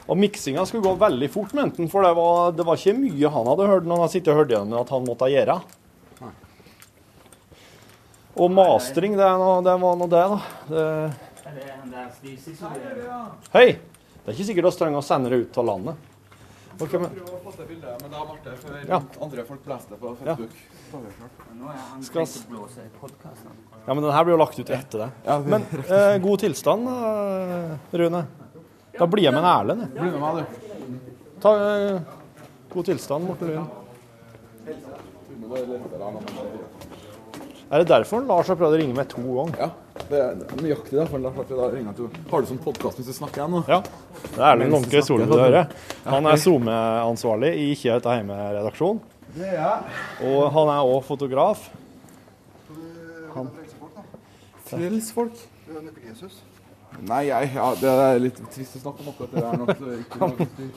Og miksinga skulle gå veldig fort med enten, for det var, det var ikke mye han hadde hørt når han sittet og hørt gjennom at han måtte gjøre. Og mastring, det, er noe, det var nå det, da. Det, Hei! Det er ikke sikkert vi trenger å sende det ut av landet. Okay, men, Prøv å få til bildet, men da ble det for Ja. andre folk leste det på Facebook. Han Skal ja, men den her blir jo lagt ut etter det. Men eh, god tilstand, Rune. Da blir jeg med en Erlend. jeg. Bli med meg, du. Ta eh, god tilstand, Morten Rune. Er det derfor Lars har prøvd å ringe meg to ganger? Ja. Det er nøyaktig derfor Lars Arne da ringer til Har du sånn podkast hvis du snakker igjen nå? Ja. Det er Erlend Lånke Solli du hører. Han er SoMe-ansvarlig i Ikke dette hjemme-redaksjonen. Det er jeg. Og han er òg fotograf. Frelsfolk. Nei, jeg, ja, det er litt trist å snakke om akkurat det der Nok, ikke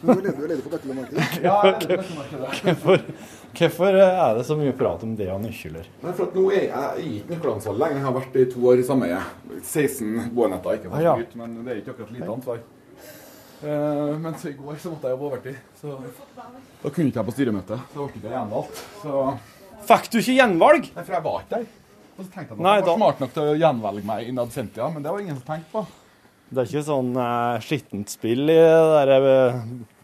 Du er ledig, leder for Bekkemarkedet. Ja. Hvorfor, hvorfor er det så mye prat om det og nøkler? Nei, for at nå er jeg i nøkkelansvar lenge. Jeg har vært i to år i sameie. 16 boenheter, ikke for Ah, ja. så gutt, men det er ikke akkurat lite ansvar. Uh, men så i går så måtte jeg jobbe overtid, så da kunne ikke jeg på styremøte. Så ble ikke jeg gjenvalgt. Så Fikk du ikke gjenvalg? Nei, for jeg var ikke der. Og så tenkte jeg at jeg var da- smart nok til å gjenvelge meg innad sentia, men det var ingen som tenkte på. Det er ikke sånn eh, skittent spill i det der eh,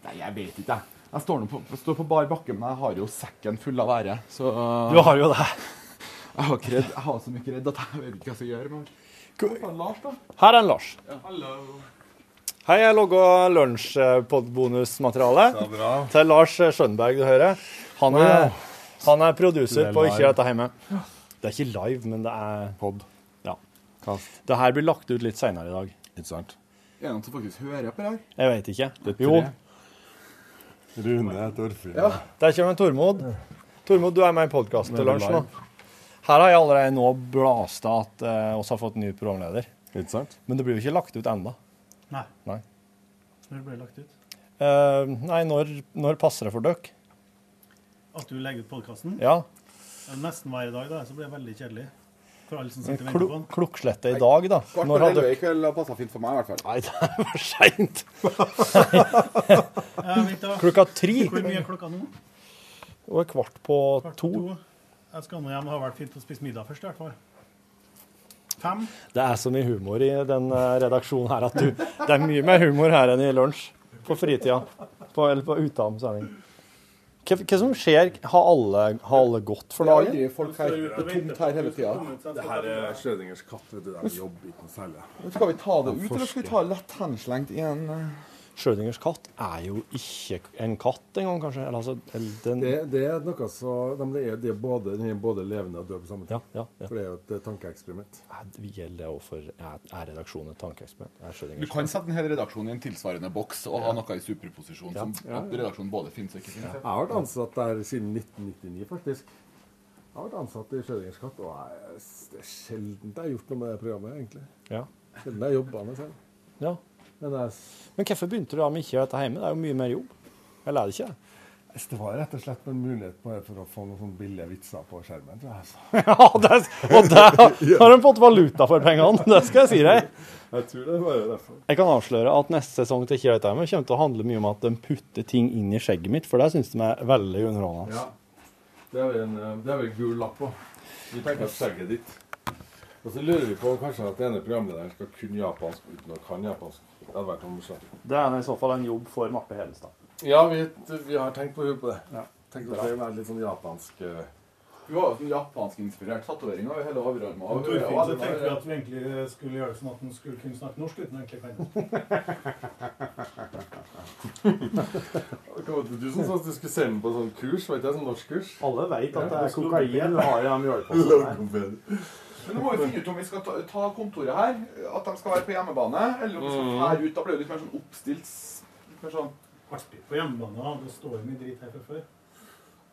Nei, jeg vet ikke, jeg. Jeg står, nå på, jeg står på bar bakke, men jeg har jo sekken full av ære, så Du har jo det. Jeg har, ikke redd, jeg har så mye redd at jeg vet ikke hva jeg skal gjøre. Men... Hvor faen, Lars, da? Her er en Lars. Hei, jeg logga lunsjpodbonusmateriale til Lars Skjønberg, du hører. Han er, han er producer Det er på live. Ikke dette hjemme. Det er ikke live, men det er Pod. Ja. Det her blir lagt ut litt seinere i dag. Ikke sant? Er det noen som faktisk hører på det her? Jeg vet ikke. Det er Jo. Rune Torfinn. Ja. Der kommer Tormod. Tormod, du er med i podkasten til lunsj nå. Her har jeg allerede nå blasta at uh, oss har fått ny programleder. Ikke sant? Men det blir jo ikke lagt ut ennå. Nei. Nei. Når blir det lagt ut? Uh, nei, når, når passer det for dere? At du legger ut podkasten? Ja. Nesten hver dag, da, så blir det veldig kjedelig. For alle som sitter klo på den. Klokkeslette i dag, da. Kvart Når på hadde elleve i kveld har passa fint for meg, i hvert fall. Nei, det er for seint. Klokka tre. Hvor mye er klokka nå? Og er kvart på Kvart to. to. Jeg skal nå hjem. Det har vært fint å spise middag først, i hvert fall. Fem. Det er så mye humor i den eh, redaksjonen her at du Det er mye mer humor her enn i lunsj. På fritida. På, eller på utenom sending. Hva, hva som skjer? Har alle, har alle gått for Det er dagen? aldri folk her. Det er tomt her hele tida. Det her er Schrødingers katt. vet du, De jobber ikke noe særlig. Skal vi ta det ut, eller skal vi ta det lett henslengt i en eh, Schrødingers katt er jo ikke en katt engang, kanskje. Eller, altså, den, Det, det er noe så de, det er, det er både, Den er både levende og død på samme tid. Ja, ja, ja. For det er jo et eh, tankeeksperiment. Det Gjelder det overfor Er, er redaksjonen et tankeeksperiment? Er Du kan sette en hel redaksjon i en tilsvarende boks og ha noe i superposisjon Ja. som redaksjonen både finnes og ikke finnes. Jeg har vært ansatt der siden 1999, faktisk. Jeg har vært ansatt i Schrødingers katt, og jeg, det er sjelden jeg har gjort noe med det programmet, egentlig. Ja. Sjelden jeg har jobba med selv. Ja. Men er... Men hvorfor begynte du da med ikke dette hjemme? Det er jo mye mer jobb. Eller er det ikke det? det var rett og slett en mulighet bare for å få noen sånne billige vitser på skjermen, tror jeg. altså. Ja, det, og der har de fått valuta for pengene, det skal jeg si deg. Jeg tror det var derfor. Jeg kan avsløre at neste sesong til dette hjemme kommer til å handle mye om at de putter ting inn i skjegget mitt, for det syns de er veldig underholdende. Ja. Det er vel en, eh, det er vel gul lapp på. Vi tenker skjegget ditt. Og så lurer vi på kanskje at denne programlederen skal kunne japansk uten å kan japansk. Det hadde vært noe morsomt. Det er i så fall en jobb for Marte Helestad. Ja, vi, vi har tenkt på, på det. Tenkt at det er litt sånn japansk eh, Du har jo sånn japanskinspirert tatovering over hele overarmen. Og Torfinn, så tenkte vi at vi egentlig skulle gjøre det sånn at han skulle kunne snakke norsk uten å egentlig kan. Hva var det Du som sa at du skulle sende på sånn kurs, vet jeg, sånn norskkurs? Alle vet at det er kokain du har i de mjølkepostene. Men nå må vi finne ut om vi skal ta, ta kontoret her, at de skal være på hjemmebane, eller om vi skal fære her ut. Da blir det litt mer sånn oppstilt litt mer sånn Artig på hjemmebane. Det står jo mye dritt her fra før.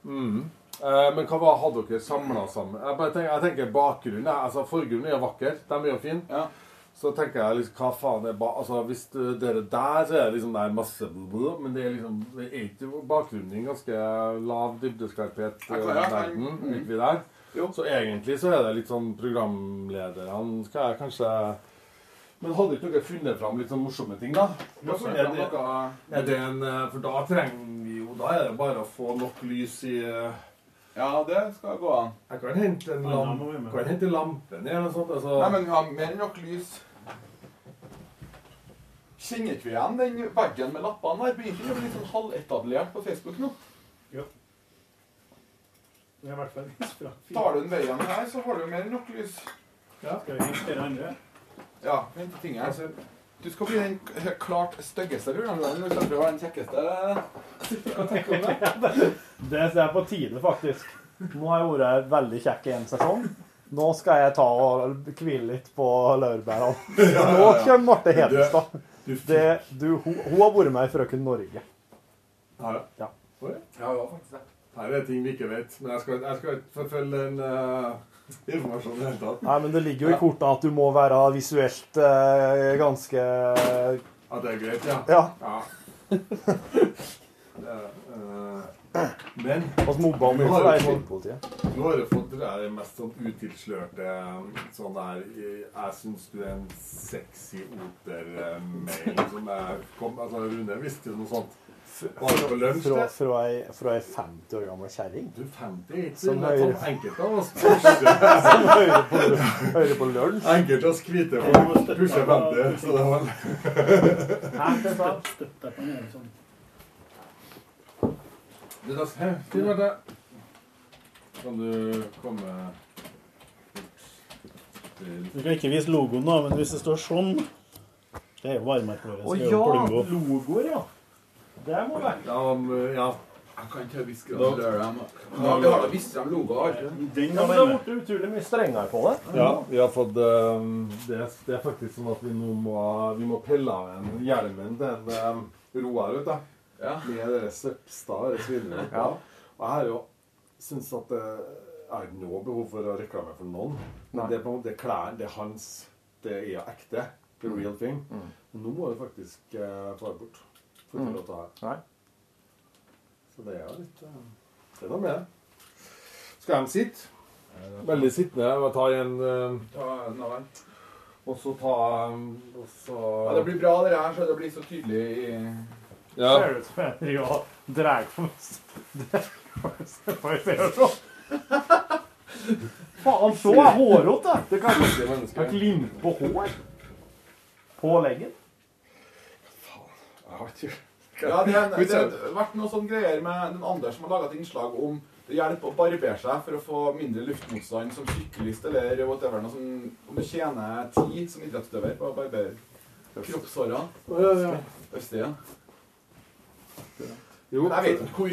Mm. Eh, men hva var, hadde dere samla sammen? Jeg, bare tenker, jeg tenker bakgrunnen altså Forgrunnen er vakker, den er jo fin. Ja. Så tenker jeg liksom, hva faen er ba altså Hvis dere der, så er det liksom der er masse blå, men det er liksom det er ikke bakgrunnen din ganske lav dybdeskarphet Ja, kan- ja. verden mm. der. Jo. Så egentlig så er det litt sånn programlederne skal jeg kanskje Men hadde ikke dere funnet fram litt sånn morsomme ting, da? Vi Er det- er det en, eh, for da trenger vi jo Da er det bare å få nok lys i eh, Ja, det skal gå an. Jeg kan hente en, Ja, da lamp, må vi med. kan hente lampen eller noe sånt. Altså. Nei, men vi har mer enn nok lys. Kjenner ikke vi igjen den veggen med lappene der? Begynner ikke å bli litt sånn halvetablert på Facebook nå? Det er i hvert fall fra Tar du den veien her, så har du mer enn nok lys. Skal vi hente andre? Ja, hente ting her. Du skal bli den klart styggeste programlederen du skal være den kjekkeste. Hva tenker du om det? Det er på tide, faktisk. Nå har jeg vært veldig kjekk i en sesong. Nå skal jeg ta og hvile litt på laurbærene. Ja, Nå ja, ja. kommer Marte Hedestad. Hedenstad. Det, du, hun, hun har vært med i Frøken Norge. Har jeg? Ja. Oi. Ja, ja, faktisk det. Her er ting vi ikke vet. Men jeg skal, jeg skal ikke forfølge den uh, informasjonen i det hele tatt. Nei, men det ligger jo i kortene at du må være visuelt uh, ganske At det er greit, ja? Ja. Det er, eh, men Og mobba Nå har det du fått- Nå har du fått det der mest sånn utilslørte sånn der Jeg syns du er en sexy oter-mail som er kom, altså Rune visste jo noe sånt. På Fra, fra, ei, fra ei 50 år gammel kjerring. Du 50 er ikke Som hører- enkelte av oss Som hører på, hører på lunsj. Enkelte av oss hvite folk pusher 50, så det var Støtt deg på ned sånn. Det er Hei, Finn Marte. Kan du komme til Du kan ikke vise logoen, da, men hvis det står sånn Det er jo varemerket vårt. Å er ja! Logoer, ja. Det må være Ja, men, ja. Jeg kan ikke hviske det til dem. Vi har da visst dem logoer. Den Ja, var det har blitt utrolig mye strengere på det. Ja, vi har fått um, det, er- det er faktisk sånn at vi nå må, vi må pelle av en hjelmen til en um, Roar, vet du. Ja. Med det Søpstad, og svineriet. Ja. Og jeg har jo syns at det er ikke noe behov for å reklame for noen. Men det er på en måte klærne, det er hans, det er ekte. The Mm. real thing. Mm. Nå må du faktisk uh, det bort. Får ikke Mm. lov til å ha. Nei. Så det er jo litt uh, Det er noe med det. Skal de sitte? Veldig sittende. Jeg tar en uh, Ta en av dem. Og så ta um, og så Ja, det blir bra det her, så det blir så tydelig i Ja. Ser ut som jeg driver og drar på. Faen, så er hårete! Det kan kan limpe på hår. På leggen. Jeg har ikke Ja, det, er- det har vært noe sånn greier med den andre som har laga et innslag om det hjelper å barbere seg for å få mindre luftmotstand som syklist eller whatever. Noe som, om du tjener tid som idrettsutøver på å barbere kroppshårene. Ja, ja. Østsida. Jo, Men jeg vet ikke hvor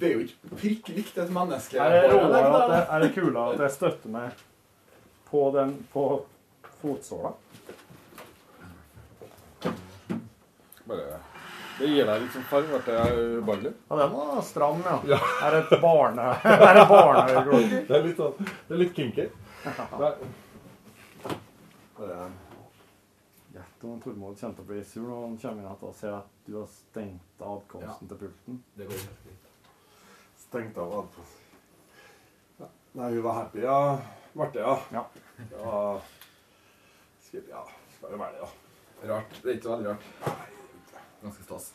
Det er jo ikke prikk likt et menneske. Er det råere at jeg, er det kulere at jeg støtter meg på den på fotsåla? Bare Det gir deg litt sånn farge. Ble det ubehagelig? Ja, den var stram, ja. Ja. Er det et barne... Er det barneøyeklokke? Det er litt sånn Det er litt kinky. Nei. Gjett om Tormod kommer til å bli sur når han kommer inn igjen og ser at du har stengt adkomsten til pulten. Det går helt fint. stengt av adkomsten. Ja. Nei, hun var happy, ja. Marte, ja. Ja. Ja. Skal, ja. Skal jo være det, ja. Rart. Det er ikke så veldig rart. Ganske stas.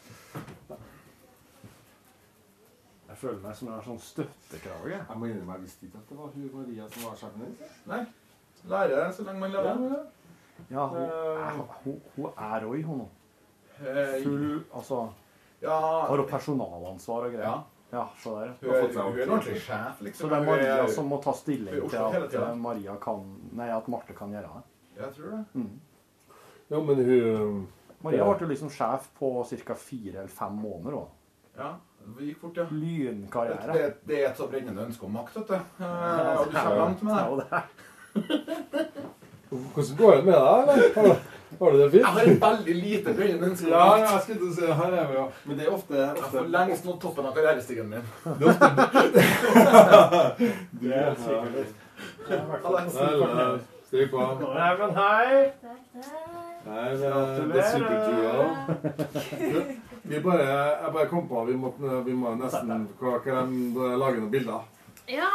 Jeg føler meg som en har sånn støttekrage. Jeg må innrømme jeg visste ikke at det var hun Maria som var sjefen din. Nei. Lære så lenge man lærer. Ja, hun er, hun, hun er Roy, hun nå. Eh, Full Altså Ja, Har hun personalansvar og greier? Ja. Ja, så der. hun er, hun er en ordentlig sjef, liksom. Så det er er- Maria som må ta stilling til at eh, Maria kan Nei, at Marte kan gjøre det. Jeg tror det. Mm. Ja, men hun Maria ble jo liksom sjef på ca. fire eller fem måneder. Også. Ja, det gikk fort, ja. Lynkarriere. det, det er et så brennende ønske om makt, vet du. Ja, og du kommer langt med Det. Hvordan går det med deg? eller? Har du, har du det fint? Jeg har et veldig lite brennende ønske Ja, ja, jeg skulle si. Her er vi, ja. Men det er ofte, Jeg får lengst nådd toppen av karrierestigen min. Det er ofte Det er sikkert er. Stryk på. Nei, men hei! Nei, det, det er supertur. Vi bare, jeg bare kom på at vi vi må nesten de lage noen bilder. Ja.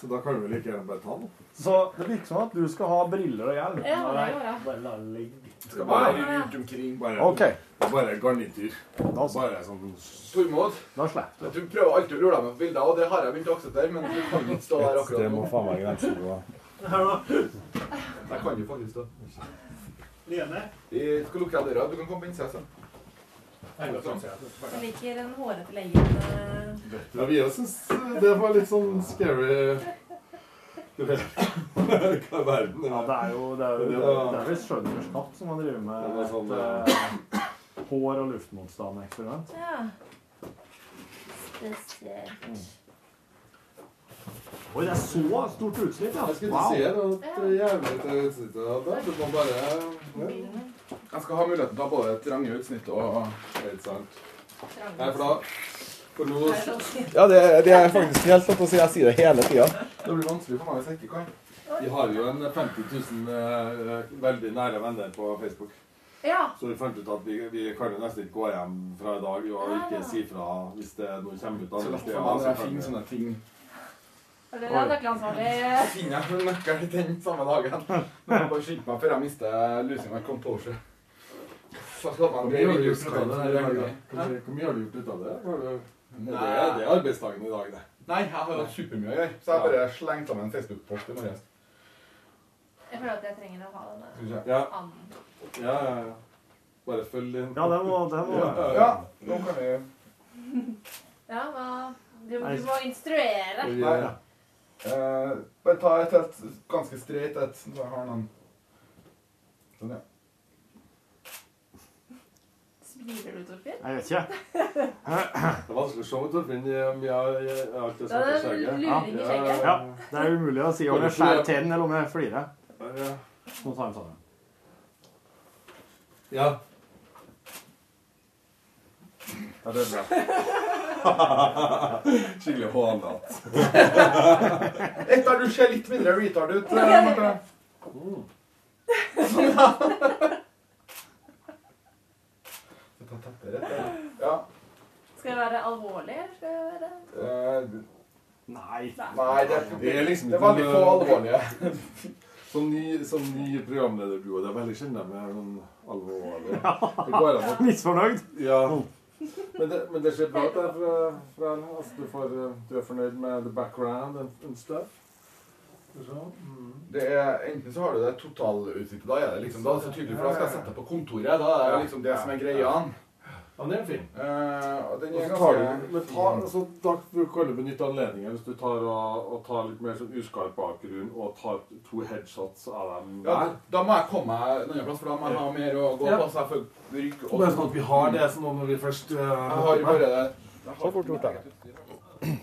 Så da kan vi like gjerne bare ta noe. Så det virker som at du skal ha briller og hjelm. Ja, det gjør jeg. bare la ligge. Skal være rundt omkring. Bare, okay. bare garnityr. da, så. Bare sånn Tormod, da slipper du. du prøver alltid å lure deg med på bilder, og det har jeg begynt å akseptere, men du kan ikke stå der akkurat nå. Det må faen meg grensen gå. Der kan du faktisk stå. Lene? Vi skal lukke døra. Du kan komme på innsida. sånn. Jeg liker den hårete leggen. Ja, vi også syns det var litt sånn scary. Hva i verden? Ja, det er jo det er, jo, Det det er, er skjønnerskapt som man driver med et sånn, et eh, hår- og luftmotstand-eksperiment. Ja. Spesielt. Oi, det er så stort utslipp, ja. Jeg skulle ikke si det. Det er jævlig til utsnittet det. Du må bare ja. Jeg skal ha muligheten til å ha både trange utsnitt og Helt sant. Nei, for da For nå Ja, det, det er faktisk helt lov å si. Jeg sier det hele tida. Det blir vanskelig for meg hvis jeg ikke kan. Vi har jo en 50 000 uh, veldig nære venner på Facebook. Ja. Så vi fant ut at vi, vi kan jo nesten ikke gå hjem fra i dag og ikke si fra hvis det er noe kommer ut Så meg så jeg finner sånne ting. Er det nøkkelansvarlig? Finner jeg en nøkkel den samme dagen. Men jeg bare skynde meg før jeg mister losing my composure. Så skal man Hvor bli mye har du gjort ut av det? det Hvor mye- har du gjort ut av det? Det, Nei. er, det er arbeidsdagen i dag, det. Nei, jeg har hatt supermye å gjøre. Så jeg bare slengte sammen en Facebook-post i morges. Jeg føler at jeg trenger å ha denne Ja. anden. Ja, ja, ja. Bare følg din. Ja, det må, det må Ja, ja. Nå kan vi Ja, hva Du, du må instruere. Nei. Eh, bare ta et helt ganske streit et, så jeg har noen Sånn, ja. Smiler du, Torfinn? Jeg vet ikke. Det er vanskelig å se med Torfinn Jeg Ja, er skjegget. luring i skjegget. Ja, det er umulig å si om jeg skjærer tennene eller om jeg flirer. Nå tar jeg sånn. Ja. Ja, det er bra. Skikkelig hånete. Etter du ser litt mindre retard ut, Marte. Sånn, ja. Ja. Skal jeg være alvorlig, eller skal jeg være uh, Nei. Nei, det, Det er liksom det er veldig få alvorlige. Som ny, som ny programleder du, og det er veldig sjelden de er noen alvorlige. Det går Misfornøyd? Ja. Men det, men det ser bra ut der fra, fra altså, du, får, eh, du er fornøyd med the background and, and stuff? Mm. Det er, enten så har du det totalutsiktet, da er det liksom, da er det så tydelig, for da skal jeg sette deg på kontoret, da er det liksom det som er greia. Ja, den er fin. Eh, og den er ganske ta, altså, da bruker alle benytte anledningen hvis du tar og, og tar litt mer sånn uskarp bakgrunn og tar to headshots av dem Ja, der. da må jeg komme meg en annen plass, for da må jeg ha mer å gå Ja. på, så jeg får rygg Og bare sånn at vi har det sånn når vi først uh, Jeg har bare det. Så fort gjort, det.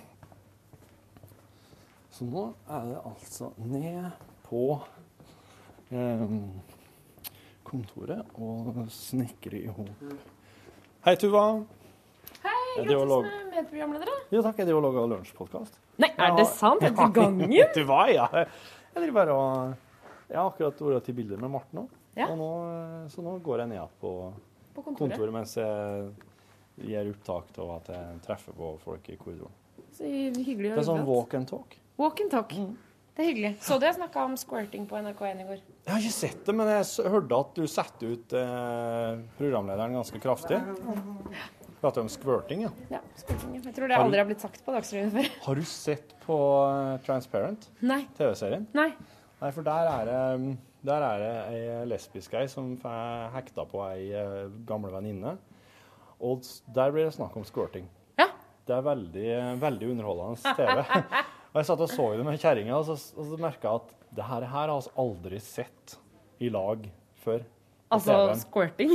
Så nå er det altså ned på eh, kontoret og snekre i hop. Hei, Tuva. Hei, gratulerer med medprogramledere. Jo takk, jeg driver og lager lunsjpodkast. Nei, er det sant? Er det gangen? Hva, ja. Jeg driver bare og Jeg har akkurat vært til bilder med Morten òg, Ja. Og nå, så nå går jeg ned igjen på, På kontoret. mens jeg gir opptak av at jeg treffer på folk i korridoren. Så hyggelig Det er sånn å walk and talk. Walk and talk. Det er hyggelig. Så du jeg snakka om squirting på NRK1 i går? Jeg har ikke sett det, men jeg hørte at du satte ut eh, programlederen ganske kraftig. Prater om squirting, ja. Ja, squirting. Jeg tror det Har aldri har blitt sagt på Dagsrevyen før. Har du sett på eh, Transparent? Nei. TV-serien? Nei. Nei, for der er det, der er det ei lesbisk ei som får hekta på ei eh, gamle venninne. Og der blir det snakk om squirting. Ja. Det er veldig, veldig underholdende TV. og jeg satt og så det med kjerringa, og så, og så merka jeg at det her, her har vi aldri sett i lag før. Altså squirting?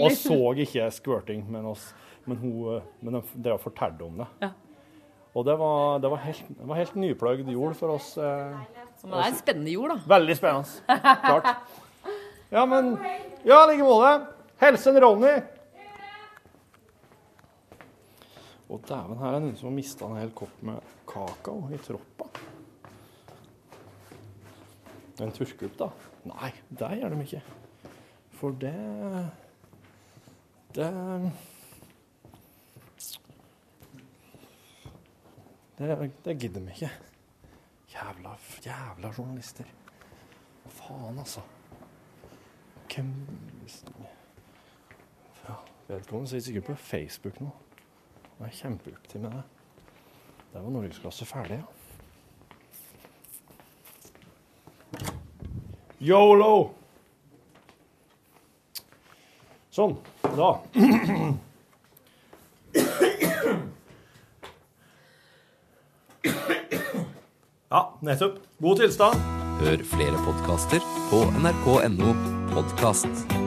Og, så, ikke squirting, men, oss, men, hun, men de- dere fortalte om det. Ja. Og det var, det var helt, det var helt nypløyd jord for oss. Eh, Så det er en spennende jord, da. Veldig spennende. Klart. Ja, men Ja, i like måte. Hilsen Ronny. Å, dæven, her er det noen som har mista en hel kopp med kakao i troppa. En turkup, da? Nei, det gjør de ikke. For det Det Det, det gidder vi ikke. Jævla, jævla journalister. Faen, altså. Hvem ja, Vedkommende sitter sikkert på Facebook nå. Og er kjempeopptatt med det. Der var norgesglasset ferdig, ja. Yolo! Sånn. Da. Ja, nettopp. God tilstand. Hør flere podkaster på nrk.no podkast.